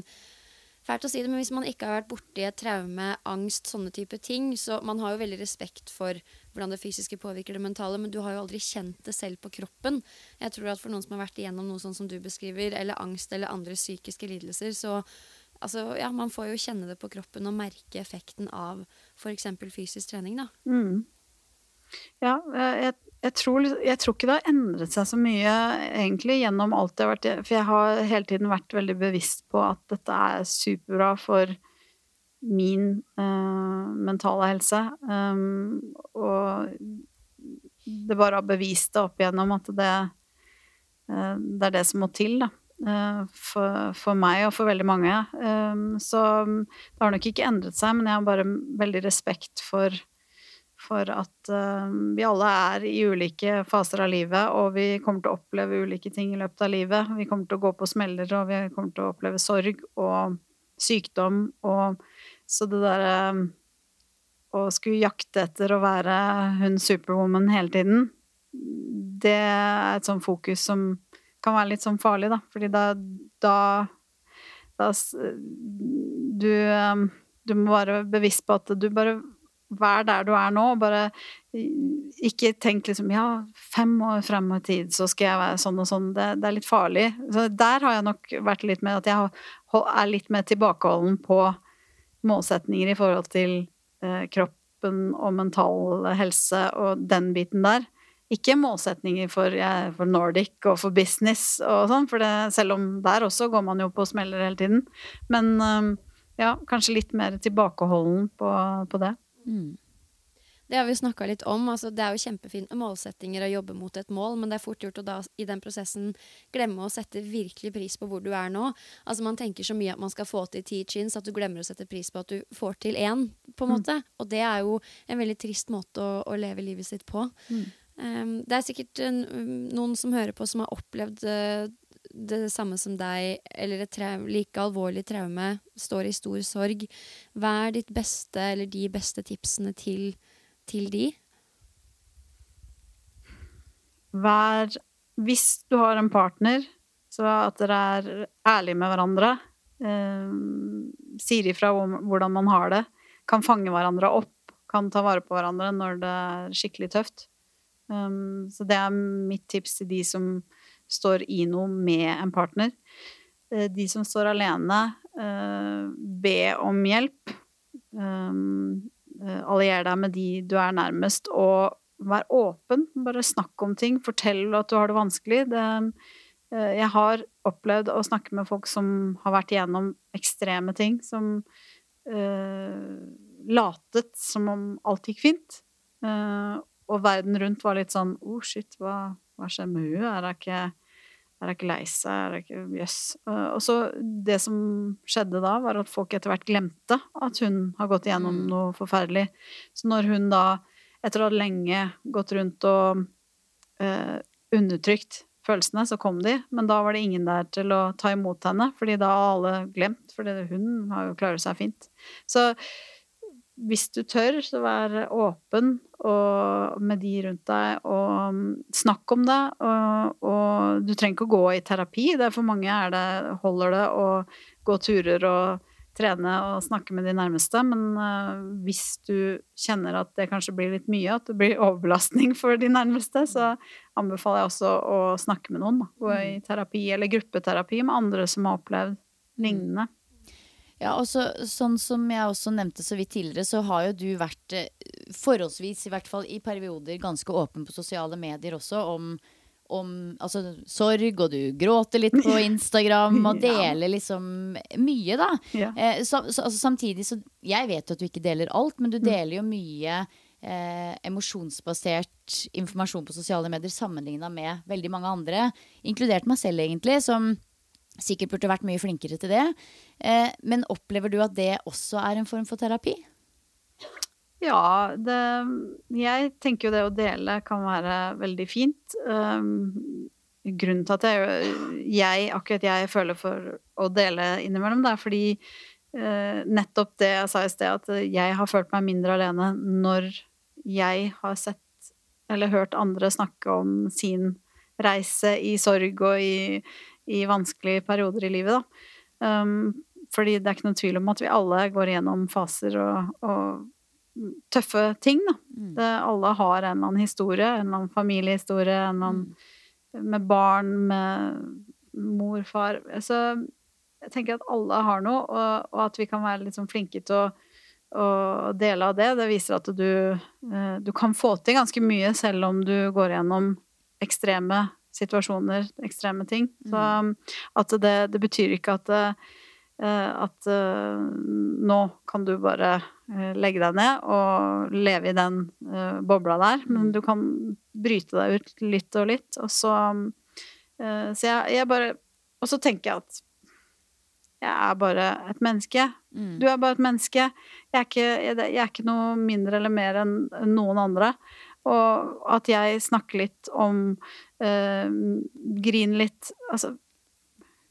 Fælt å si det, men hvis man ikke har vært borti et traume, angst, sånne type ting, så man har jo veldig respekt for hvordan det fysiske påvirker det mentale, men du har jo aldri kjent det selv på kroppen. Jeg tror at for noen som har vært igjennom noe sånn som du beskriver, eller angst eller andre psykiske lidelser, så altså, ja, man får jo kjenne det på kroppen og merke effekten av f.eks. fysisk trening, da. mm. Ja, jeg, jeg, tror, jeg tror ikke det har endret seg så mye egentlig gjennom alt jeg har vært For jeg har hele tiden vært veldig bevisst på at dette er superbra for min uh, mentale helse. Um, og det bare har bevist det opp igjennom at det, uh, det er det som må til, da. eh, For, for meg og for veldig mange. Um, så det har nok ikke endret seg, men jeg har bare veldig respekt for for at eh, vi alle er i ulike faser av livet, og vi kommer til å oppleve ulike ting i løpet av livet. Vi kommer til å gå på smeller, og vi kommer til å oppleve sorg og sykdom og Så det derre å skulle jakte etter å være hun superwoman hele tiden, det er et sånt fokus som kan være litt sånn farlig, da. Fordi da, da, da du, eh, du må være bevisst på at du bare Vær der du er nå, og bare ikke tenk liksom Ja, fem år frem i tid så skal jeg være sånn og sånn. Det, det er litt farlig. Så der har jeg nok vært litt med at jeg er litt mer tilbakeholden på målsetninger i forhold til eh, kroppen og mental helse og den biten der. Ikke målsetninger for, for Nordic og for business og sånn, for det, selv om der også går man jo på smeller hele tiden. Men eh, ja, kanskje litt mer tilbakeholden på, på det. Mm. Det har vi snakka litt om. altså Det er jo kjempefint med målsettinger å jobbe mot et mål, men det er fort gjort å da i den prosessen glemme å sette virkelig pris på hvor du er nå. Altså Man tenker så mye at man skal få til ti chins at du glemmer å sette pris på at du får til én. på en måte. Og det er jo en veldig trist måte å, å leve livet sitt på. Um, det er sikkert en, noen som hører på som har opplevd uh, det samme som deg, eller et like alvorlig traume, står i stor sorg. Hva er ditt beste, eller de beste tipsene til, til de? Vær Hvis du har en partner, så at dere er ærlige med hverandre. Eh, sier ifra om hvordan man har det. Kan fange hverandre opp. Kan ta vare på hverandre når det er skikkelig tøft. Um, så det er mitt tips til de som står i noe med en partner. Eh, de som står alene, uh, be om hjelp. Um, allier deg med de du er nærmest, og vær åpen. Bare snakk om ting. Fortell at du har det vanskelig. Det, eh, jeg har opplevd å snakke med folk som har vært igjennom ekstreme ting, som uh, latet som om alt gikk fint. Uh, og verden rundt var litt sånn oh, shit, hva, hva skjer med henne? Er hun ikke, er hun ikke lei seg? Er hun ikke Jøss. Eh, og så det som skjedde da, var at folk etter hvert glemte at hun har gått igjennom noe forferdelig. Så når hun da, etter å ha lenge gått rundt og eh, undertrykt følelsene, så kom de, men da var det ingen der til å ta imot henne, fordi da har alle glemt, fordi hun har jo klaret seg fint. Så hvis du tør, så vær åpen og med de rundt deg, og mm, snakk om det. Og, og du trenger ikke å gå i terapi. Det er for mange er det, holder det å gå turer og trene og snakke med de nærmeste. Men uh, hvis du kjenner at det kanskje blir litt mye, at det blir overbelastning for de nærmeste, så anbefaler jeg også å snakke med noen. Da. Gå i terapi eller gruppeterapi med andre som har opplevd lignende. Ja, og så, sånn som jeg også nevnte så vidt tidligere, så har jo du vært eh, forholdsvis, i hvert fall i perioder, ganske åpen på sosiale medier også om, om altså, sorg, og du gråter litt på Instagram og deler liksom mye, da. Ja. Eh, så, så, altså, samtidig så Jeg vet jo at du ikke deler alt, men du Mm. deler jo mye eh, emosjonsbasert informasjon på sosiale medier sammenligna med veldig mange andre, inkludert meg selv, egentlig, som sikkert burde vært mye flinkere til det. Eh, men opplever du at det også er en form for terapi? Ja, det Jeg tenker jo det å dele kan være veldig fint. Um, grunnen til at jeg, jeg, akkurat jeg, føler for å dele innimellom, det er fordi uh, nettopp det jeg sa i sted, at jeg har følt meg mindre alene når jeg har sett eller hørt andre snakke om sin reise i sorg og i, i vanskelige perioder i livet, da. Um, fordi det er ikke noen tvil om at vi alle går gjennom faser og, og tøffe ting, da. Det, alle har en eller annen historie, en eller annen familiehistorie, en eller annen med barn, med mor, far Så jeg tenker at alle har noe, og, og at vi kan være sånn flinke til å, å dele av det. Det viser at du, eh, du kan få til ganske mye selv om du går gjennom ekstreme situasjoner, ekstreme ting. Så at det, det betyr ikke at eh, at eh, nå kan du bare legge deg ned og leve i den uh, bobla der, men du kan bryte deg ut litt og litt, og så uh, Så jeg, jeg bare Og så tenker jeg at jeg er bare et menneske. Mm. Du er bare et menneske. Jeg er ikke, jeg, jeg er ikke noe mindre eller mer enn noen andre. Og at jeg snakker litt om uh, Griner litt Altså,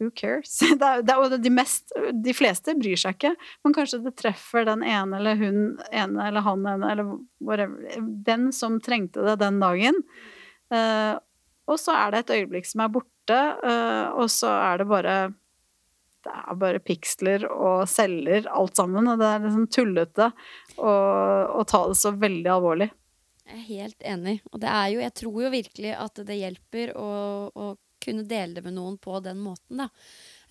who cares? Det er, det er de, mest, de fleste bryr seg ikke, men kanskje det treffer den ene eller hun ene eller han ene eller whatever. Den som trengte det den dagen. Uh, og så er det et øyeblikk som er borte, uh, og så er det bare det er bare piksler og celler, alt sammen. Og det er liksom tullete å, ta det så veldig alvorlig. Jeg er helt enig. Og det er jo, jeg tror jo virkelig at det hjelper å, å kunne dele det med noen på den måten, da.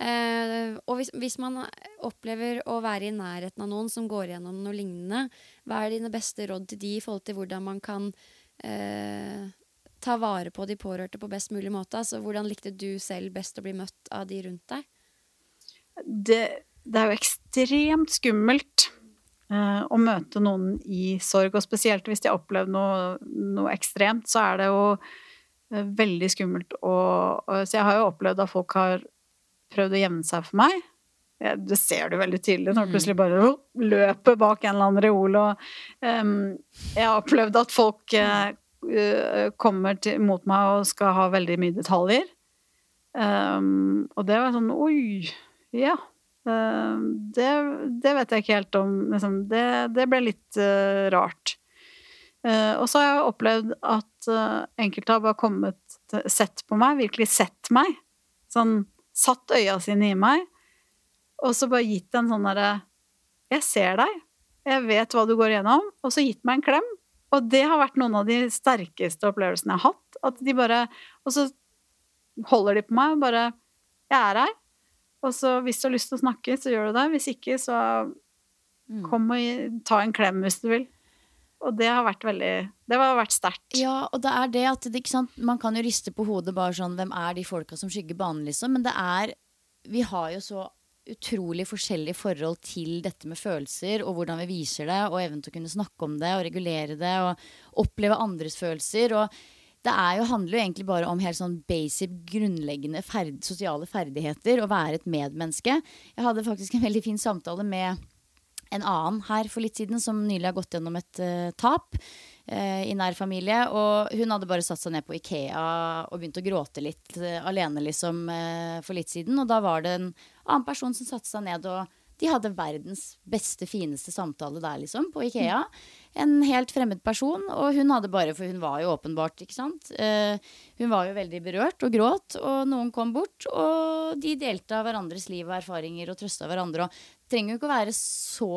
Eh, og hvis, hvis man opplever å være i nærheten av noen som går gjennom noe lignende, hva er dine beste råd til de i forhold til hvordan man kan eh, ta vare på de pårørte på best mulig måte? Altså, hvordan likte du selv best å bli møtt av de rundt deg? Det, det er jo ekstremt skummelt eh, å møte noen i sorg, og spesielt hvis de har opplevd noe, noe ekstremt, så er det jo veldig skummelt å- Så jeg har jo opplevd at folk har prøvd å gjemme seg for meg. Det ser du veldig tydelig når du plutselig bare oh, løper bak en eller annen reol. Og, um, jeg har opplevd at folk eh, eh, kommer til, mot meg og skal ha veldig mye detaljer. Um, og det var sånn Oi, ja. Um, det, det vet jeg ikke helt om. Liksom, det, det ble litt uh, rart. Eh, og så har jeg opplevd at eh, enkelte har bare kommet, sett på meg, virkelig sett meg. Sånn satt øya sine i meg, og så bare gitt en sånn derre Jeg ser deg, jeg vet hva du går igjennom, og så gitt meg en klem. Og det har vært noen av de sterkeste opplevelsene jeg har hatt. At de bare Og så holder de på meg bare Jeg er her. Og så hvis du har lyst til å snakke, så gjør du det. Hvis ikke, så kom og ta en klem hvis du vil. Og det har vært veldig Det har vært sterkt. Ja, og det er det at det? Man kan jo riste på hodet bare sånn Hvem er de folka som skygger banen, liksom? Men det er Vi har jo så utrolig forskjellig forhold til dette med følelser, og hvordan vi viser det, og evnen til å kunne snakke om det og regulere det, og oppleve andres følelser. Og det jo, handler jo egentlig bare om helt sånn basic, grunnleggende ferd, sosiale ferdigheter. Å være et medmenneske. Jeg hadde faktisk en veldig fin samtale med en annen her for litt siden som nylig har gått gjennom et uh, tap uh, i nær familie. Og hun hadde bare satt seg ned på Ikea og begynt å gråte litt uh, alene liksom for litt siden. Og da var det en annen person som satte seg ned, og de hadde verdens beste, fineste samtale der, liksom, på Ikea. En helt fremmed person, og hun hadde bare For hun var jo åpenbart, ikke sant. Eh, hun var jo veldig berørt og gråt, og noen kom bort, og de delte av hverandres liv og erfaringer og trøsta hverandre. og trenger jo ikke å være så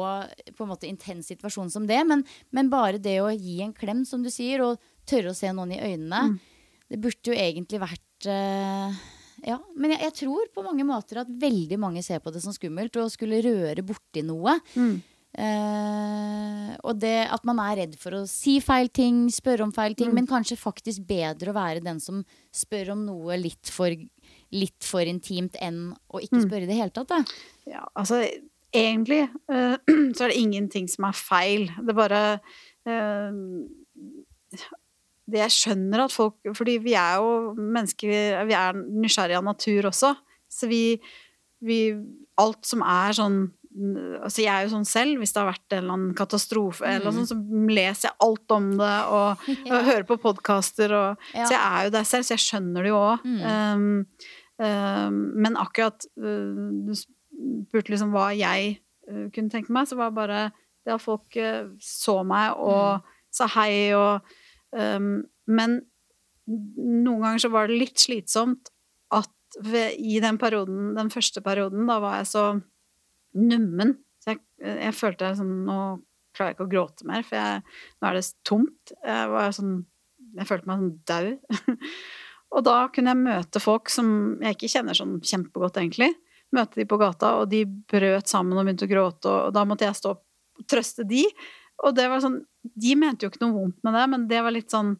på en måte intens situasjon som det, men, men bare det å gi en klem, som du sier, og tørre å se noen i øynene, det burde jo egentlig vært uh, Ja, men jeg, jeg tror på mange måter at veldig mange ser på det som skummelt å skulle røre borti noe. Mm. Eh, og det at man er redd for å si feil ting, spørre om feil ting, Mm. men kanskje faktisk bedre å være den som spør om noe litt for, litt for intimt enn å ikke Mm. spørre i det hele tatt. Da. Ja, altså egentlig eh, så er det ingenting som er feil. Det bare eh, Det jeg skjønner at folk Fordi vi er jo mennesker Vi er nysgjerrige av natur også. Så vi, vi Alt som er sånn Altså jeg er jo sånn selv, hvis det har vært en eller annen katastrofe, eller sånn, så leser jeg alt om det og, og hører på podkaster Ja. Så jeg er jo der selv, så jeg skjønner det jo òg. Mm. men akkurat uh, Du spurte liksom hva jeg uh, kunne tenke meg, så var det bare det at folk uh, så meg og sa hei og um, Men noen ganger så var det litt slitsomt at ved, i den perioden, den første perioden, da var jeg så nummen. Så jeg, jeg følte sånn Nå klarer jeg ikke å gråte mer, for jeg, nå er det tomt. Jeg sånn Jeg følte meg sånn dau. og da kunne jeg møte folk som jeg ikke kjenner sånn kjempegodt, egentlig. Møte de på gata, og de brøt sammen og begynte å gråte, og, da måtte jeg stå og trøste de. Og det var sånn De mente jo ikke noe vondt med det, men det var litt sånn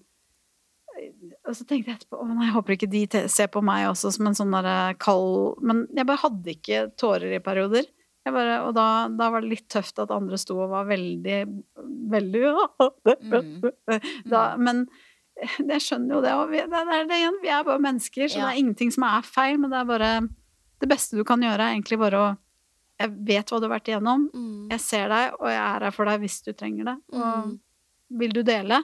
og så tenkte jeg etterpå å nei, jeg håper ikke de ser på meg også som en sånn derre kald Men jeg bare hadde ikke tårer i perioder. Jeg bare, og da, da var det litt tøft at andre sto og var veldig Veldig da, Men jeg skjønner jo det, og vi, det, er det igjen. Vi er bare mennesker, så Ja. det er ingenting som er feil, men det er bare Det beste du kan gjøre, er egentlig bare å Jeg vet hva du har vært igjennom. Mm. Jeg ser deg, og jeg er her for deg hvis du trenger det. Og Mm. vil du dele?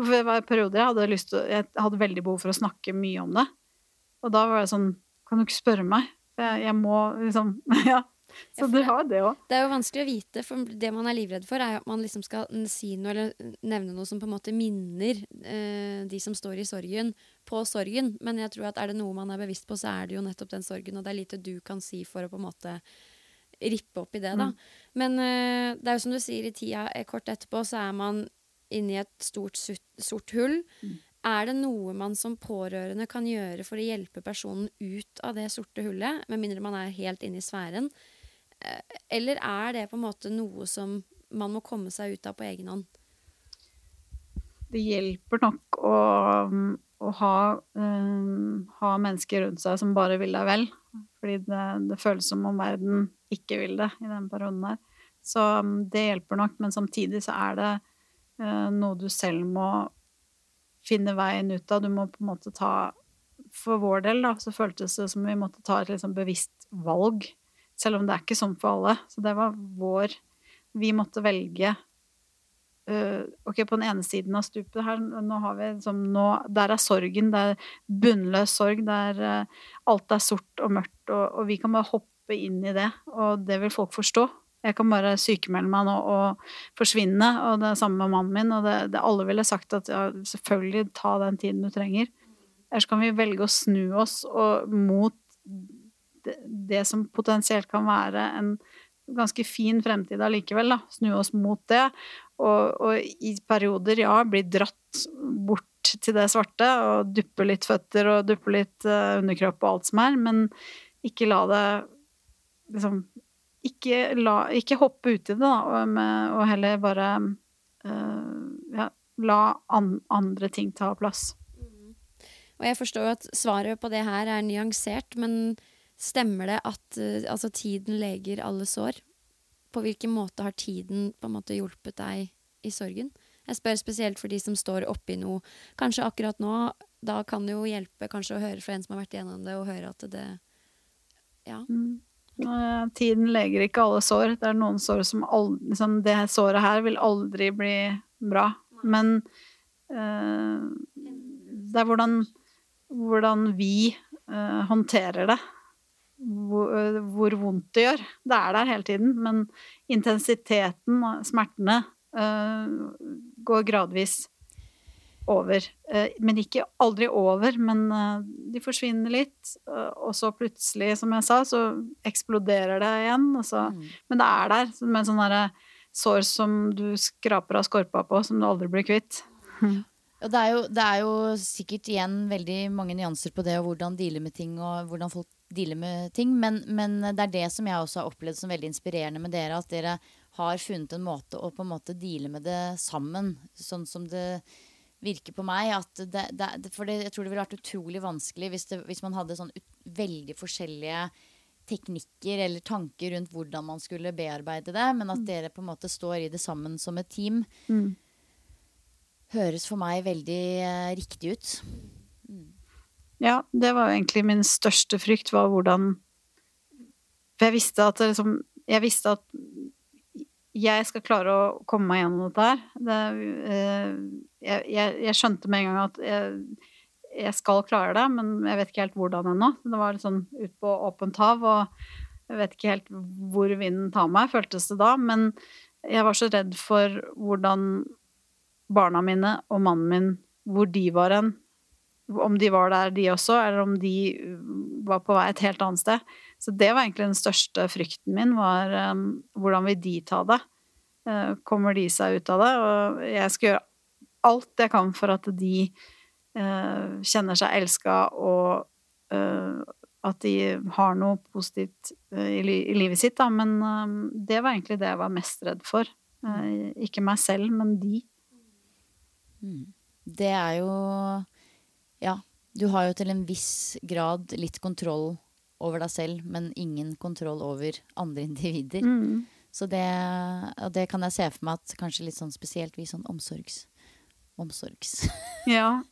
For det var perioder jeg hadde lyst til Jeg hadde veldig behov for å snakke mye om det. Og da var det sånn Kan du ikke spørre meg? Jeg, jeg må liksom Ja. Så du har det òg. Det er jo vanskelig å vite, for det man er livredd for, er at man liksom skal si noe eller nevne noe som på en måte minner eh, de som står i sorgen, på sorgen. Men jeg tror at er det noe man er bevisst på, så er det jo nettopp den sorgen, og det er lite du kan si for å på en måte rippe opp i det, da. Men eh, det er jo som du sier, i tida eh, kort etterpå så er man inni et stort sort hull. Er det noe man som pårørende kan gjøre for å hjelpe personen ut av det sorte hullet, med mindre man er helt inne i sfæren? Eh, Eller er det på en måte noe som man må komme seg ut av på egen hånd? Det hjelper nok å, å ha, um, ha mennesker rundt seg som bare vil deg vel. Fordi det, det føles som om verden ikke vil det i den perioden der. Så um, det hjelper nok, men samtidig så er det uh, noe du selv må finne veien ut av. Du må på en måte ta For vår del, da, så føltes det som vi måtte ta et liksom bevisst valg. Selv om det er ikke sånn for alle. Så det var vår Vi måtte velge Uh, ok, på den ene siden av stupet her, nå har vi liksom nå, Der er sorgen, det er bunnløs sorg, der uh, alt er sort og mørkt, og, og vi kan bare hoppe inn i det, og det vil folk forstå. Jeg kan bare sykemelde meg nå og forsvinne, og det er samme med mannen min, og det, det alle ville sagt at ja, selvfølgelig ta den tiden du trenger. Ellers kan vi velge å snu oss og, mot det, som potensielt kan være en ganske fin fremtid allikevel, da. Snu oss mot det. Og, og i perioder, ja, bli dratt bort til det svarte og duppe litt føtter og duppe litt uh, underkropp og alt som er, men ikke la det liksom Ikke, la, ikke hoppe uti det, da, og, med, og heller bare uh, ja, la an, andre ting ta plass. Og jeg forstår jo at svaret på det her er nyansert, men stemmer det at eh, altså, tiden leger alle sår? På hvilken måte har tiden på en måte hjulpet deg i sorgen? Jeg spør spesielt for de som står oppi noe. Kanskje akkurat nå, da kan det jo hjelpe kanskje å høre fra en som har vært igjennom det, og høre at det Ja. Eh, Tiden leger ikke alle sår. Det er noen sår som aldri liksom, Det såret her vil aldri bli bra. Men eh, det er hvordan, hvordan vi eh, håndterer det. Hvor, eh, hvor vondt det gjør. Det er der hele tiden, men intensiteten, og smertene, uh, går gradvis over. Uh, Men ikke aldri over, men uh, de forsvinner litt. Og så plutselig, som jeg sa, så eksploderer det igjen. Så, Men det er der, med en sånn derre sår som du skraper av skorpa på, som du aldri blir kvitt. Det er, jo, det er jo sikkert igjen veldig mange nyanser på det og hvordan deale med ting og hvordan folk dealer med ting. Men, men det er det som jeg også har opplevd som veldig inspirerende med dere. At dere har funnet en måte å på en måte deale med det sammen. Sånn som det virker på meg. At det, det, for det, jeg tror det ville vært utrolig vanskelig hvis, det, hvis man hadde sånn ut, veldig forskjellige teknikker eller tanker rundt hvordan man skulle bearbeide det, men at dere på en måte står i det sammen som et team. Mm. Høres for meg veldig eh, riktig ut. Ja, det var jo egentlig min største frykt, var hvordan jeg visste at liksom Jeg visste at jeg skal klare å komme meg gjennom dette her. Det, eh, jeg, jeg, jeg skjønte med en gang at jeg, jeg skal klare det, men jeg vet ikke helt hvordan ennå. Det var litt sånn ut på åpent hav, og jeg vet ikke helt hvor vinden tar meg, føltes det da. Men jeg var så redd for hvordan barna mine og mannen min, hvor de var hen. Om de var der, de også, eller om de var på vei et helt annet sted. Så det var egentlig den største frykten min, var um, hvordan vil de ta det? Uh, kommer de seg ut av det? Og jeg skal gjøre alt jeg kan for at de uh, kjenner seg elska, og uh, at de har noe positivt i, li i, livet sitt, da. Men det var egentlig det jeg var mest redd for. ikke meg selv, men de. Mm. Det er jo Ja, du har jo til en viss grad litt kontroll over deg selv, men ingen kontroll over andre individer. Mm. Så det, og det kan jeg se for meg at kanskje litt sånn spesielt vi sånn omsorgs... Omsorgs... Ja.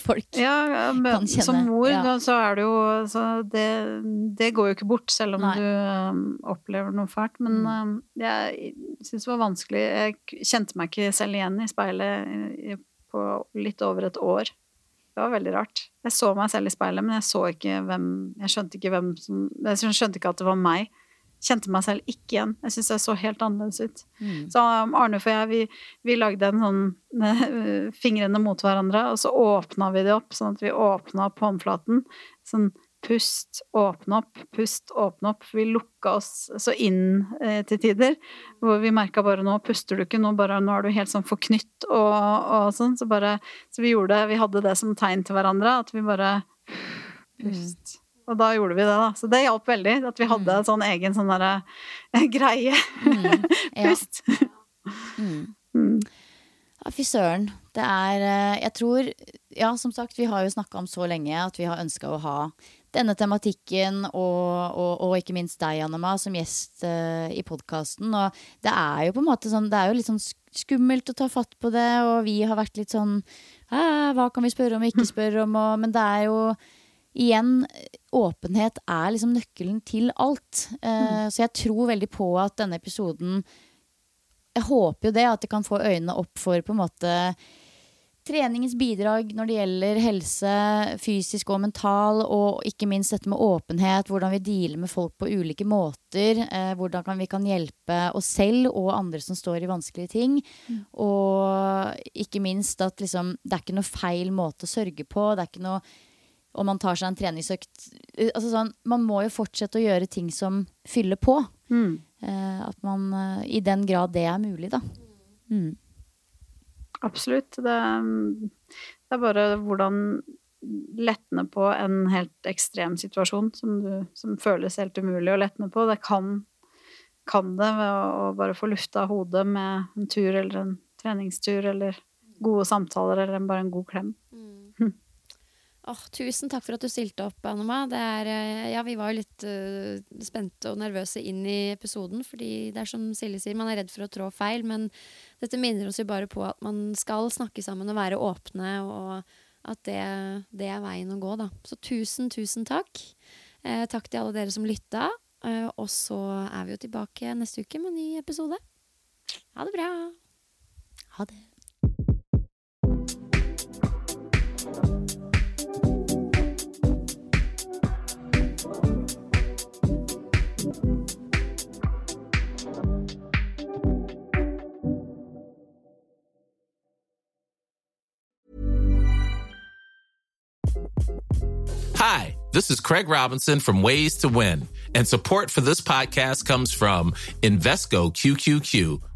Folk ja, men, kan kjenne. Som mor, ja. da, så er det jo så det, det går jo ikke bort, selv om Nei. du um, opplever noe fælt. Men Mm. um, jeg syns det var vanskelig Jeg kjente meg ikke selv igjen i speilet i, på litt over et år. Det var veldig rart. Jeg så meg selv i speilet, men jeg så ikke hvem Jeg skjønte ikke hvem som Jeg skjønte ikke at det var meg. Kjente meg selv ikke igjen. Jeg syns jeg så helt annerledes ut. Mm. Så Arne Arnulf og jeg, vi, vi lagde en sånn med fingrene mot hverandre, og så åpna vi det opp, sånn at vi åpna opp håndflaten. Sånn pust, åpne opp, pust, åpne opp. Vi lukka oss så inn eh, til tider, hvor vi merka bare nå puster du ikke, nå, bare, nå er du helt sånn forknytt og, og sånn. Så bare Så vi gjorde Vi hadde det som tegn til hverandre, at vi bare pust. Og da gjorde vi det, da. Så det hjalp veldig. At vi hadde en sånn egen sånn derre eh, greie. Ja. Pust. Mm. Mm. Ja, fy søren. Det er eh, Jeg tror Ja, som sagt, vi har jo snakka om så lenge at vi har ønska å ha denne tematikken og, og, og ikke minst deg, Annema, som gjest uh, i podkasten. Og det er jo på en måte sånn Det er jo litt sånn skummelt å ta fatt på det, og vi har vært litt sånn Hva kan vi spørre om og ikke spørre om? Og, men det er jo Igjen, åpenhet er liksom nøkkelen til alt. Eh, Så jeg tror veldig på at denne episoden jeg håper jo det, at det kan få øynene opp for på en måte treningens bidrag når det gjelder helse, fysisk og mental, og ikke minst dette med åpenhet, hvordan vi dealer med folk på ulike måter, eh, hvordan kan vi kan hjelpe oss selv og andre som står i vanskelige ting, og ikke minst at liksom, det er ikke noe feil måte å sørge på, det er ikke noe om man tar seg en treningsøkt altså sånn, Man må jo fortsette å gjøre ting som fyller på. Mm. Eh, at man eh, I den grad det er mulig, da. Mm. Absolutt. Det, det er bare hvordan letne på en helt ekstrem situasjon som, du, som føles helt umulig å letne på. Det kan, kan det ved å, å bare få lufta hodet med en tur eller en treningstur eller gode samtaler eller bare en god klem. Åh, tusen takk for at du stilte opp. Det er, eh, ja, vi var jo litt uh, spente og nervøse inn i episoden, fordi det er som Silje sier, man er redd for å trå feil, men dette minner oss jo bare på at man skal snakke sammen og være åpne, og at det, det er veien å gå, da. Så tusen, tusen takk. Eh, takk til alle dere som lytta, eh, og så er vi jo tilbake neste uke med en ny episode. Ha det bra. Ha det. Hi, this is Craig Robinson from Ways to Win, and support for this podcast comes from Invesco QQQ,